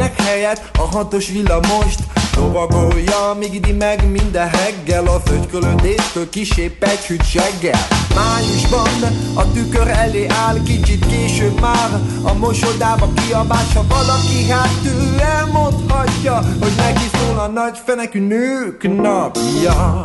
Delfinek helyett a hatos villamost Lovagolja, míg idi meg minden reggel Az ögykölödéstől kisép egy hűt seggel. Májusban a tükör elé áll Kicsit később már a mosodába kiabás Ha valaki hát ő elmondhatja Hogy neki szól a nagy fenekű nők napja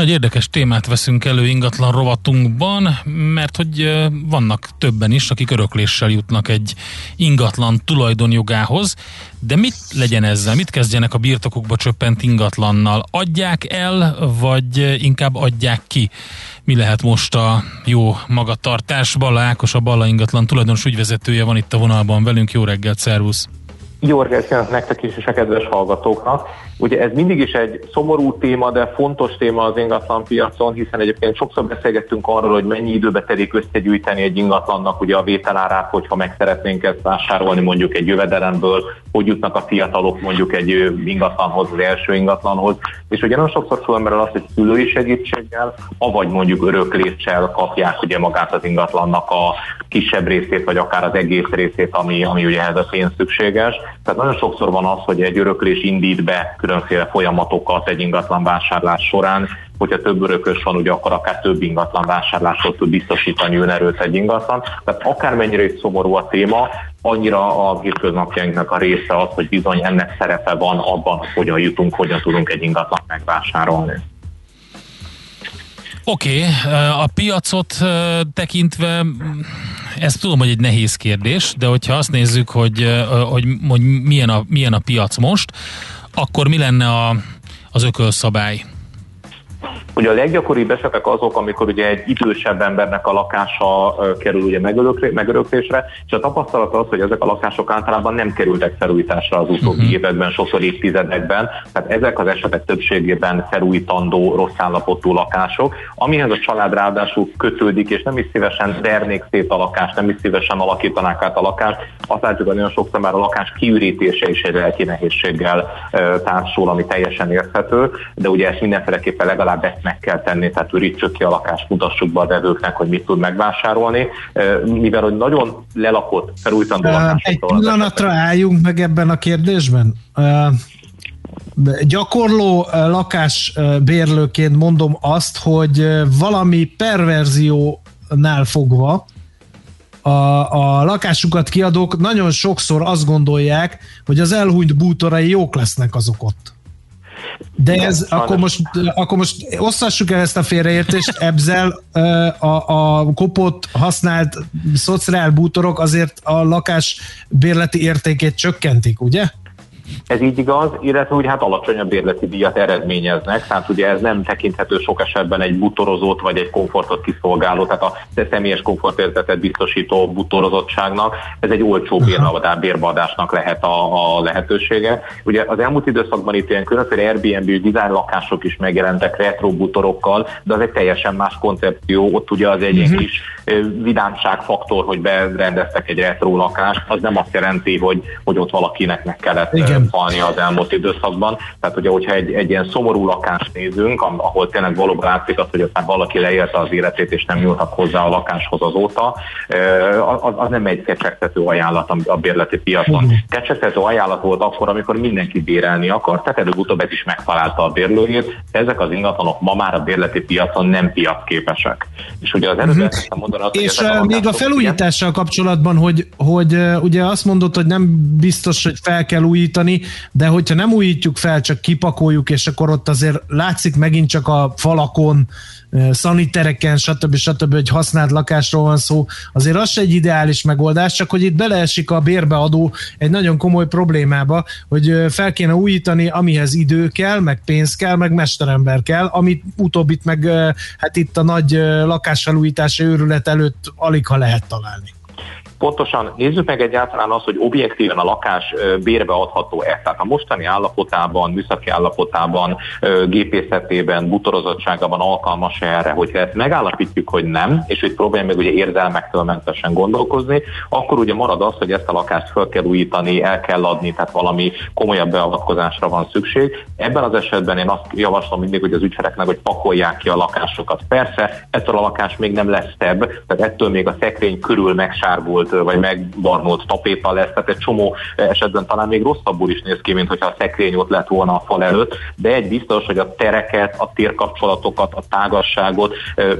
Nagy érdekes témát veszünk elő ingatlan rovatunkban, mert hogy vannak többen is, akik örökléssel jutnak egy ingatlan tulajdonjogához, de mit legyen ezzel? Mit kezdjenek a birtokukba csöppent ingatlannal? Adják el, vagy inkább adják ki? Mi lehet most a jó magatartás? Balla Ákos, a Balla ingatlan tulajdonos ügyvezetője van itt a vonalban velünk. Jó reggelt, szervusz! Jó reggelt nektek is, és a kedves hallgatóknak. Ugye ez mindig is egy szomorú téma, de fontos téma az ingatlan piacon, hiszen egyébként sokszor beszélgettünk arról, hogy mennyi időbe telik összegyűjteni egy ingatlannak ugye a vételárát, hogyha meg szeretnénk ezt vásárolni mondjuk egy jövedelemből, hogy jutnak a fiatalok mondjuk egy ingatlanhoz, az első ingatlanhoz. És ugye nagyon sokszor fölmerül az, hogy szülői segítséggel, avagy mondjuk örökléssel kapják ugye magát az ingatlannak a kisebb részét, vagy akár az egész részét, ami, ami ugye ehhez a pénz szükséges. Tehát nagyon sokszor van az, hogy egy öröklés indít be különféle folyamatokat egy ingatlan vásárlás során, hogyha több örökös van, ugye akkor akár több ingatlan vásárlásról tud biztosítani önerőt egy ingatlan. Tehát akármennyire is szomorú a téma, annyira a hétköznapjainknak a része az, hogy bizony ennek szerepe van abban, hogy hogyan jutunk, hogyan tudunk egy ingatlan megvásárolni. Oké, okay, a piacot tekintve, ez tudom, hogy egy nehéz kérdés, de hogyha azt nézzük, hogy, hogy, hogy milyen, a, milyen a piac most, akkor mi lenne a, az ökölszabály? Ugye a leggyakoribb esetek azok, amikor ugye egy idősebb embernek a lakása kerül ugye megöröklésre, és a tapasztalat az, hogy ezek a lakások általában nem kerültek felújításra az utóbbi uh-huh. években, sokszor évtizedekben, tehát ezek az esetek többségében felújítandó, rossz állapotú lakások, amihez a család ráadásul kötődik, és nem is szívesen dernék szét a lakást, nem is szívesen alakítanák át a lakást, azt látjuk, hogy nagyon sokszor már a lakás kiürítése is egy lelki nehézséggel társul, ami teljesen érthető, de ugye ezt mindenféleképpen legalább ezt meg kell tenni, tehát ürítsük ki a lakást, mutassuk be a vevőknek, hogy mit tud megvásárolni, mivel hogy nagyon lelakott, felújítandó lakásokról. Egy pillanatra álljunk meg ebben a kérdésben. Gyakorló lakásbérlőként mondom azt, hogy valami perverziónál fogva a, a lakásukat kiadók nagyon sokszor azt gondolják, hogy az elhunyt bútorai jók lesznek azok ott. De ez, akkor most, akkor most osztassuk el ezt a félreértést, ebzel a, a kopott, használt szociál bútorok azért a lakás bérleti értékét csökkentik, ugye? Ez így igaz, illetve úgy hát alacsonyabb bérleti díjat eredményeznek, tehát ugye ez nem tekinthető sok esetben egy butorozót vagy egy komfortot kiszolgáló, tehát a személyes komfortérzetet biztosító butorozottságnak, ez egy olcsó bérbadásnak lehet a, a lehetősége. Ugye az elmúlt időszakban itt ilyen különféle Airbnb design lakások is megjelentek retro butorokkal, de az egy teljesen más koncepció, ott ugye az egy uh-huh. kis vidámságfaktor, hogy berendeztek egy retro lakást, az nem azt jelenti, hogy, hogy ott valakinek meg kellett Igen. Falni az elmúlt időszakban. Tehát ugye, hogyha egy, egy ilyen szomorú lakást nézünk, ahol tényleg valóban látszik az, hogy ott valaki leélte az életét, és nem nyúltak hozzá a lakáshoz azóta, az, az nem egy kecsegtető ajánlat a bérleti piacon. Kecsegtető ajánlat volt akkor, amikor mindenki bérelni akar, tehát előbb-utóbb ez is megtalálta a bérlőjét. Ezek az ingatlanok ma már a bérleti piacon nem piacképesek. És ugye az előbb uh-huh. mondani. És a még a felújítással ilyen... kapcsolatban, hogy, hogy ugye azt mondod, hogy nem biztos, hogy fel kell újítani, de hogyha nem újítjuk fel, csak kipakoljuk, és akkor ott azért látszik megint csak a falakon, szanitereken, stb. stb. egy használt lakásról van szó, azért az se egy ideális megoldás, csak hogy itt beleesik a bérbeadó egy nagyon komoly problémába, hogy fel kéne újítani, amihez idő kell, meg pénz kell, meg mesterember kell, amit utóbbit meg hát itt a nagy lakásfelújítási őrület előtt alig ha lehet találni. Pontosan nézzük meg egyáltalán azt, hogy objektíven a lakás bérbe adható-e. Tehát a mostani állapotában, műszaki állapotában, gépészetében, butorozottságában alkalmas -e erre, hogyha ezt megállapítjuk, hogy nem, és hogy próbálja meg ugye érzelmektől mentesen gondolkozni, akkor ugye marad az, hogy ezt a lakást fel kell újítani, el kell adni, tehát valami komolyabb beavatkozásra van szükség. Ebben az esetben én azt javaslom mindig, hogy az ügyfeleknek, hogy pakolják ki a lakásokat. Persze, ettől a lakás még nem lesz szebb, tehát ettől még a szekrény körül megsárgult vagy megbarnolt tapéta lesz, tehát egy csomó esetben talán még rosszabbul is néz ki, mint hogyha a szekrény ott lett volna a fal előtt, de egy biztos, hogy a tereket, a térkapcsolatokat, a tágasságot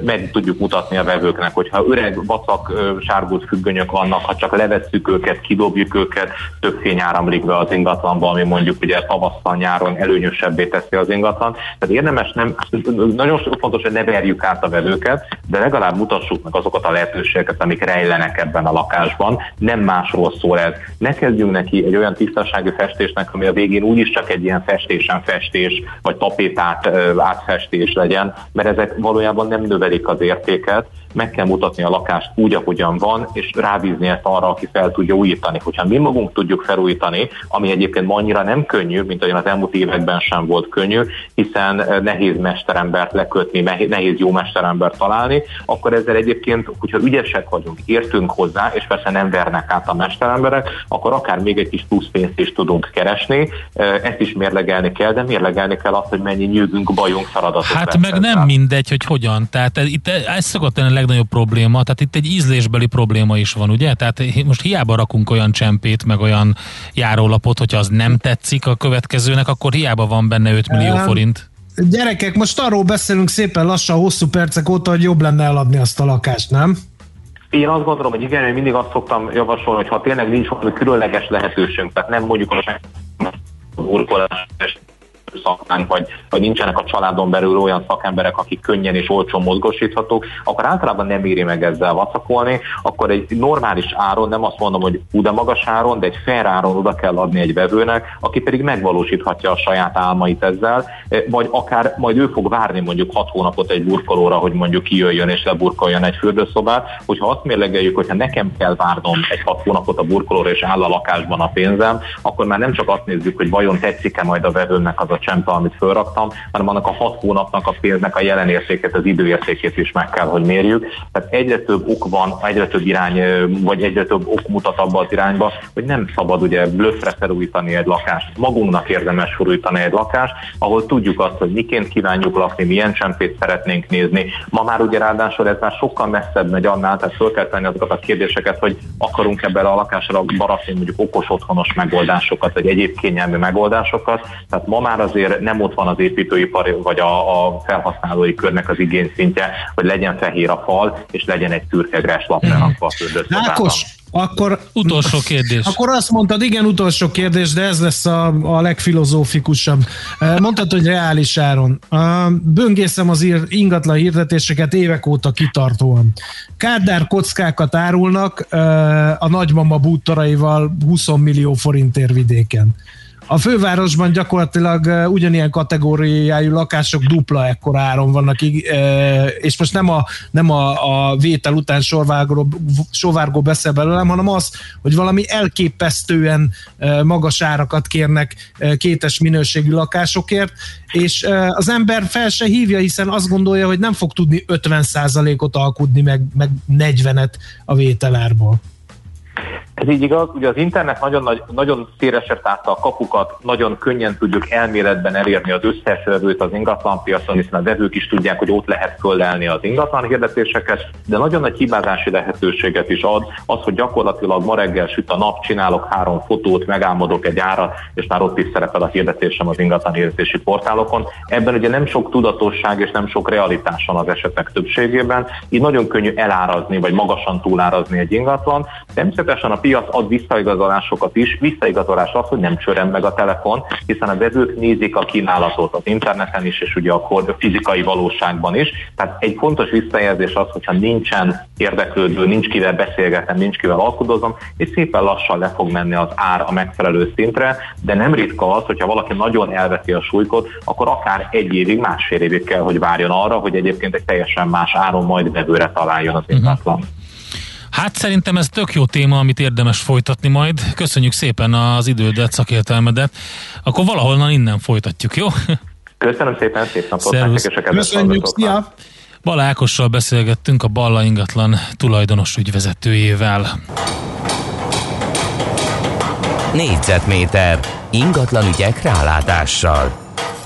meg tudjuk mutatni a vevőknek, hogyha öreg, vacak, sárgult függönyök vannak, ha csak levesszük őket, kidobjuk őket, több fény áramlik be az ingatlanba, ami mondjuk ugye tavasszal, nyáron előnyösebbé teszi az ingatlan. Tehát érdemes nem, nagyon fontos, hogy ne verjük át a vevőket, de legalább mutassuk meg azokat a lehetőségeket, amik rejlenek ebben a lakásban lakásban, nem másról szól ez. Ne kezdjünk neki egy olyan tisztasági festésnek, ami a végén úgyis csak egy ilyen festésen festés, vagy tapétát átfestés legyen, mert ezek valójában nem növelik az értéket, meg kell mutatni a lakást úgy, ahogyan van, és rábízni ezt arra, aki fel tudja újítani. Hogyha mi magunk tudjuk felújítani, ami egyébként ma annyira nem könnyű, mint olyan az elmúlt években sem volt könnyű, hiszen eh, nehéz mesterembert lekötni, nehéz jó mesterembert találni, akkor ezzel egyébként, hogyha ügyesek vagyunk, értünk hozzá, és persze nem vernek át a mesteremberek, akkor akár még egy kis plusz pénzt is tudunk keresni. Eh, ezt is mérlegelni kell, de mérlegelni kell azt, hogy mennyi nyűgünk, bajunk, feladatot. Hát meg nem mindegy, hogy hogyan. Tehát itt ez szokott lenni legnagyobb probléma, tehát itt egy ízlésbeli probléma is van, ugye? Tehát most hiába rakunk olyan csempét, meg olyan járólapot, hogyha az nem tetszik a következőnek, akkor hiába van benne 5 millió forint. Gyerekek, most arról beszélünk szépen lassan, hosszú percek óta, hogy jobb lenne eladni azt a lakást, nem? Én azt gondolom, hogy igen, én mindig azt szoktam javasolni, hogy ha tényleg nincs valami különleges lehetőségünk, tehát nem mondjuk a burkolás szakmánk, vagy, vagy nincsenek a családon belül olyan szakemberek, akik könnyen és olcsón mozgosíthatók, akkor általában nem éri meg ezzel vacakolni, akkor egy normális áron, nem azt mondom, hogy de magas áron, de egy fair áron oda kell adni egy vevőnek, aki pedig megvalósíthatja a saját álmait ezzel, vagy akár majd ő fog várni mondjuk 6 hónapot egy burkolóra, hogy mondjuk kijöjjön és leburkoljon egy fürdőszobát, hogyha azt mérlegeljük, hogyha nekem kell várnom egy 6 hónapot a burkolóra és áll a lakásban a pénzem, akkor már nem csak azt nézzük, hogy vajon tetszik-e majd a vevőnek az a csempe, amit fölraktam, hanem annak a hat hónapnak a pénznek a jelen értékét, az időértékét is meg kell, hogy mérjük. Tehát egyre több ok van, egyre több irány, vagy egyre több ok mutat abba az irányba, hogy nem szabad ugye blöffre felújítani egy lakást. Magunknak érdemes felújítani egy lakást, ahol tudjuk azt, hogy miként kívánjuk lakni, milyen csempét szeretnénk nézni. Ma már ugye ráadásul ez már sokkal messzebb megy annál, tehát föl kell tenni azokat a kérdéseket, hogy akarunk ebben a lakásra barakni mondjuk okos otthonos megoldásokat, vagy egyéb kényelmi megoldásokat. Tehát ma már azért nem ott van az építőipar vagy a, a felhasználói körnek az igényszintje, hogy legyen fehér a fal, és legyen egy szürke lap lerakva a Ákos, akkor utolsó kérdés. Akkor azt mondtad, igen, utolsó kérdés, de ez lesz a, a legfilozófikusabb. Mondtad, hogy reális áron. Böngészem az ingatlan hirdetéseket évek óta kitartóan. Kádár kockákat árulnak a nagymama bútoraival 20 millió forintért vidéken. A fővárosban gyakorlatilag ugyanilyen kategóriájú lakások dupla ekkor áron vannak, és most nem a, nem a, a vétel után sorvárgó, sorvárgó beszél belőlem, hanem az, hogy valami elképesztően magas árakat kérnek kétes minőségű lakásokért, és az ember fel se hívja, hiszen azt gondolja, hogy nem fog tudni 50%-ot alkudni, meg, meg 40-et a vételárból. Ez így igaz, ugye az internet nagyon, nagy, nagyon szélesre tárta a kapukat, nagyon könnyen tudjuk elméletben elérni az összes vevőt az ingatlanpiacon, hiszen a vevők is tudják, hogy ott lehet föllelni az ingatlan hirdetéseket, de nagyon nagy hibázási lehetőséget is ad az, hogy gyakorlatilag ma reggel süt a nap, csinálok három fotót, megálmodok egy árat, és már ott is szerepel a hirdetésem az ingatlan hirdetési portálokon. Ebben ugye nem sok tudatosság és nem sok realitás van az esetek többségében, így nagyon könnyű elárazni, vagy magasan túlárazni egy ingatlan. Természetesen a piac ad visszaigazolásokat is. Visszaigazolás az, hogy nem csörem meg a telefon, hiszen a vevők nézik a kínálatot az interneten is, és ugye a fizikai valóságban is. Tehát egy fontos visszajelzés az, hogyha nincsen érdeklődő, nincs kivel beszélgetem, nincs kivel alkudozom, és szépen lassan le fog menni az ár a megfelelő szintre, de nem ritka az, hogyha valaki nagyon elveti a súlykot, akkor akár egy évig, másfél évig kell, hogy várjon arra, hogy egyébként egy teljesen más áron majd vevőre találjon az ingatlan. Uh-huh. Hát szerintem ez tök jó téma, amit érdemes folytatni majd. Köszönjük szépen az idődet, szakértelmedet. Akkor valahonnan innen folytatjuk, jó? Köszönöm szépen, szép napot Köszönjük, szia! Bala Ákossal beszélgettünk a Balla ingatlan tulajdonos ügyvezetőjével. Négyzetméter ingatlan ügyek rálátással.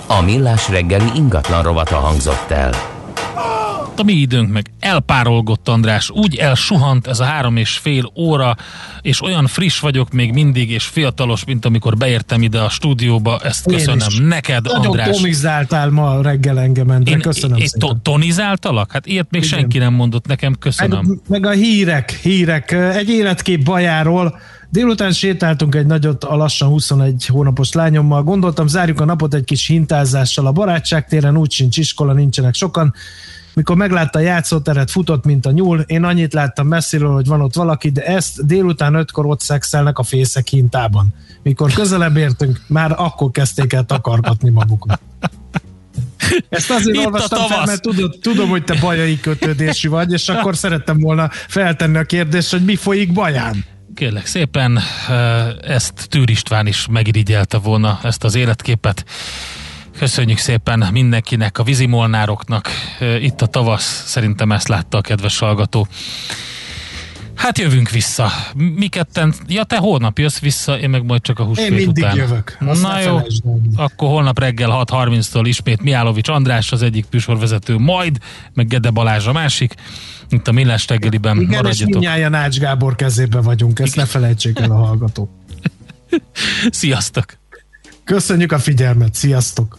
A millás reggeli ingatlan rovata hangzott el a mi időnk meg elpárolgott, András, úgy elsuhant ez a három és fél óra, és olyan friss vagyok még mindig, és fiatalos, mint amikor beértem ide a stúdióba, ezt én köszönöm is. neked, Nagyon András. Nagyon tonizáltál ma reggel engem, én, köszönöm én, szépen. tonizáltalak? Hát ilyet még Igen. senki nem mondott nekem, köszönöm. Meg, meg a hírek, hírek, egy életkép bajáról, Délután sétáltunk egy nagyot a lassan 21 hónapos lányommal. Gondoltam, zárjuk a napot egy kis hintázással a barátságtéren, úgy sincs iskola, nincsenek sokan mikor meglátta a játszóteret, futott, mint a nyúl. Én annyit láttam messziről, hogy van ott valaki, de ezt délután ötkor ott szexelnek a fészek hintában. Mikor közelebb értünk, már akkor kezdték el takargatni magukat. Ezt azért Itt olvastam fel, mert tudod, tudom, hogy te bajai kötődésű vagy, és akkor szerettem volna feltenni a kérdést, hogy mi folyik baján. Kérlek szépen, ezt Tűr István is megirigyelte volna, ezt az életképet. Köszönjük szépen mindenkinek, a vízimolnároknak. Eh, Itt a tavasz, szerintem ezt látta a kedves hallgató. Hát jövünk vissza. Mi ketten, ja te holnap jössz vissza, én meg majd csak a húsvét Én mindig után. jövök, azt Na jó, akkor holnap reggel 6.30-tól ismét Miálovics András, az egyik műsorvezető, majd, meg Gede Balázs a másik. Itt a Millás reggeliben Igen, és maradjatok. mindnyáján Ács Gábor kezébe vagyunk, ezt ne felejtsék el a hallgatók. Sziasztok! Köszönjük a figyelmet, sziasztok!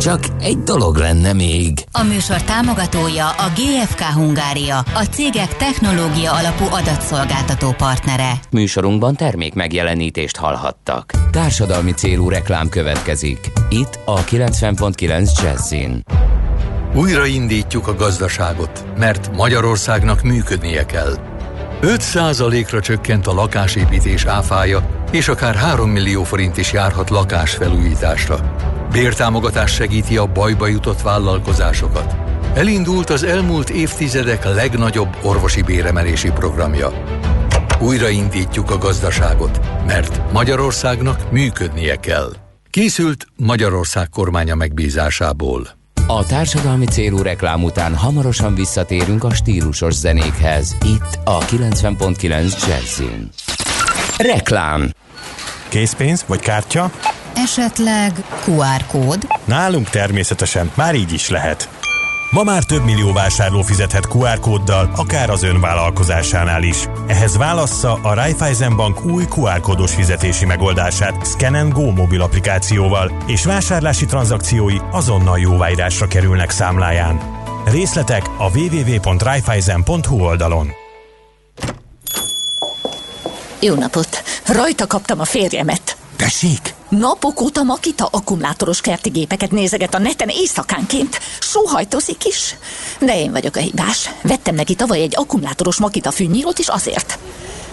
Csak egy dolog lenne még. A műsor támogatója a GFK Hungária, a cégek technológia alapú adatszolgáltató partnere. Műsorunkban termék megjelenítést hallhattak. Társadalmi célú reklám következik. Itt a 90.9 Jazzin. Újraindítjuk a gazdaságot, mert Magyarországnak működnie kell. 5%-ra csökkent a lakásépítés áfája, és akár 3 millió forint is járhat lakásfelújításra. Bértámogatás segíti a bajba jutott vállalkozásokat. Elindult az elmúlt évtizedek legnagyobb orvosi béremelési programja. Újraindítjuk a gazdaságot, mert Magyarországnak működnie kell. Készült Magyarország kormánya megbízásából. A társadalmi célú reklám után hamarosan visszatérünk a stílusos zenékhez. Itt a 90.9 Jazzin. Reklám Készpénz vagy kártya? Esetleg QR kód? Nálunk természetesen már így is lehet. Ma már több millió vásárló fizethet QR kóddal, akár az ön vállalkozásánál is. Ehhez válassza a Raiffeisen Bank új QR kódos fizetési megoldását Scan Go mobil applikációval, és vásárlási tranzakciói azonnal jóváírásra kerülnek számláján. Részletek a www.raiffeisen.hu oldalon. Jó napot! Rajta kaptam a férjemet. Tessék? Napok óta Makita akkumulátoros kerti gépeket nézeget a neten éjszakánként. Sóhajtozik is. De én vagyok a hibás. Vettem neki tavaly egy akkumulátoros Makita fűnyírót is azért.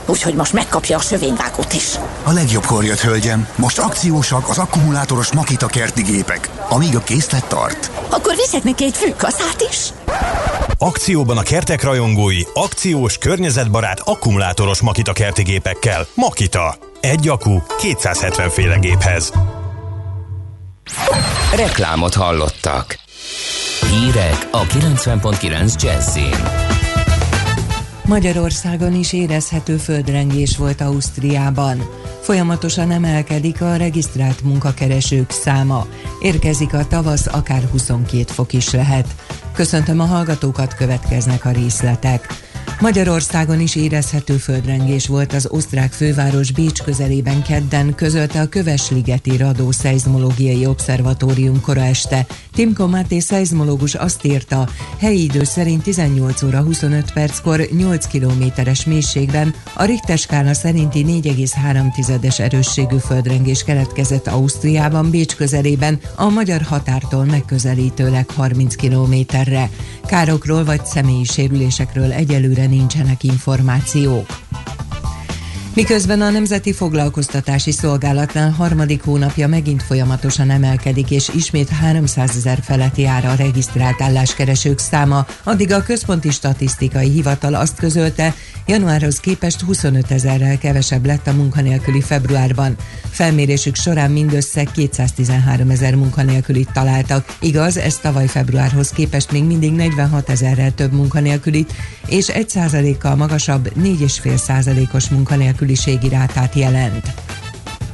Úgyhogy most megkapja a sövényvágót is. A legjobbkor jött, hölgyem. Most akciósak az akkumulátoros Makita kerti gépek, amíg a készlet tart. Akkor viszek neki egy fűkaszát is. Akcióban a kertek rajongói akciós, környezetbarát, akkumulátoros Makita kerti gépekkel. Makita. Egy akku 270 féle géphez. Reklámot hallottak. Hírek a 90.9 Jazzin. Magyarországon is érezhető földrengés volt Ausztriában. Folyamatosan emelkedik a regisztrált munkakeresők száma. Érkezik a tavasz, akár 22 fok is lehet. Köszöntöm a hallgatókat, következnek a részletek. Magyarországon is érezhető földrengés volt az osztrák főváros Bécs közelében kedden, közölte a Kövesligeti Radó Szeizmológiai Obszervatórium kora este. Timko Máté szeizmológus azt írta, helyi idő szerint 18 óra 25 perckor 8 kilométeres mélységben a Richter szerinti 4,3-es erősségű földrengés keletkezett Ausztriában, Bécs közelében, a magyar határtól megközelítőleg 30 kilométerre. Károkról vagy személyi sérülésekről egyelőre nincsenek információk. Miközben a Nemzeti Foglalkoztatási Szolgálatnál harmadik hónapja megint folyamatosan emelkedik, és ismét 300 ezer felett jár a regisztrált álláskeresők száma, addig a Központi Statisztikai Hivatal azt közölte, januárhoz képest 25 ezerrel kevesebb lett a munkanélküli februárban. Felmérésük során mindössze 213 ezer munkanélkülit találtak. Igaz, ez tavaly februárhoz képest még mindig 46 ezerrel több munkanélkülit, és 1% kal magasabb 4,5 százalékos munkanélküliségi rátát jelent.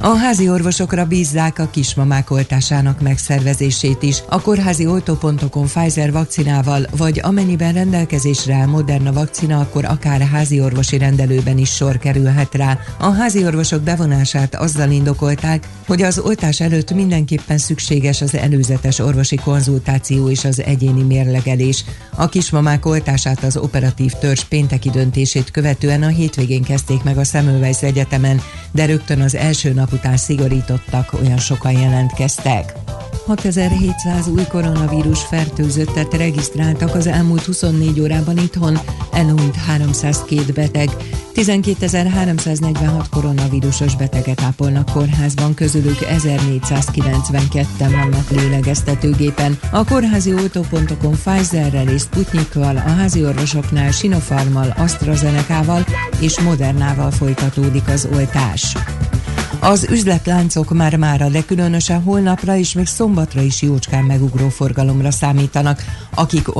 A házi orvosokra bízzák a kismamák oltásának megszervezését is. A kórházi oltópontokon Pfizer vakcinával, vagy amennyiben rendelkezésre áll Moderna vakcina, akkor akár házi orvosi rendelőben is sor kerülhet rá. A házi orvosok bevonását azzal indokolták, hogy az oltás előtt mindenképpen szükséges az előzetes orvosi konzultáció és az egyéni mérlegelés. A kismamák oltását az operatív törzs pénteki döntését követően a hétvégén kezdték meg a Semmelweis Egyetemen, de rögtön az első nap után szigorítottak, olyan sokan jelentkeztek. 6700 új koronavírus fertőzöttet regisztráltak az elmúlt 24 órában itthon, elhunyt 302 beteg. 12.346 koronavírusos beteget ápolnak kórházban, közülük 1492-en vannak lélegeztetőgépen. A kórházi oltópontokon Pfizerrel és Sputnikkal, a házi orvosoknál Sinopharmal, AstraZeneca-val és Modernával folytatódik az oltás. Az üzletláncok már mára, de különösen holnapra és még szombatra is jócskán megugró forgalomra számítanak, akik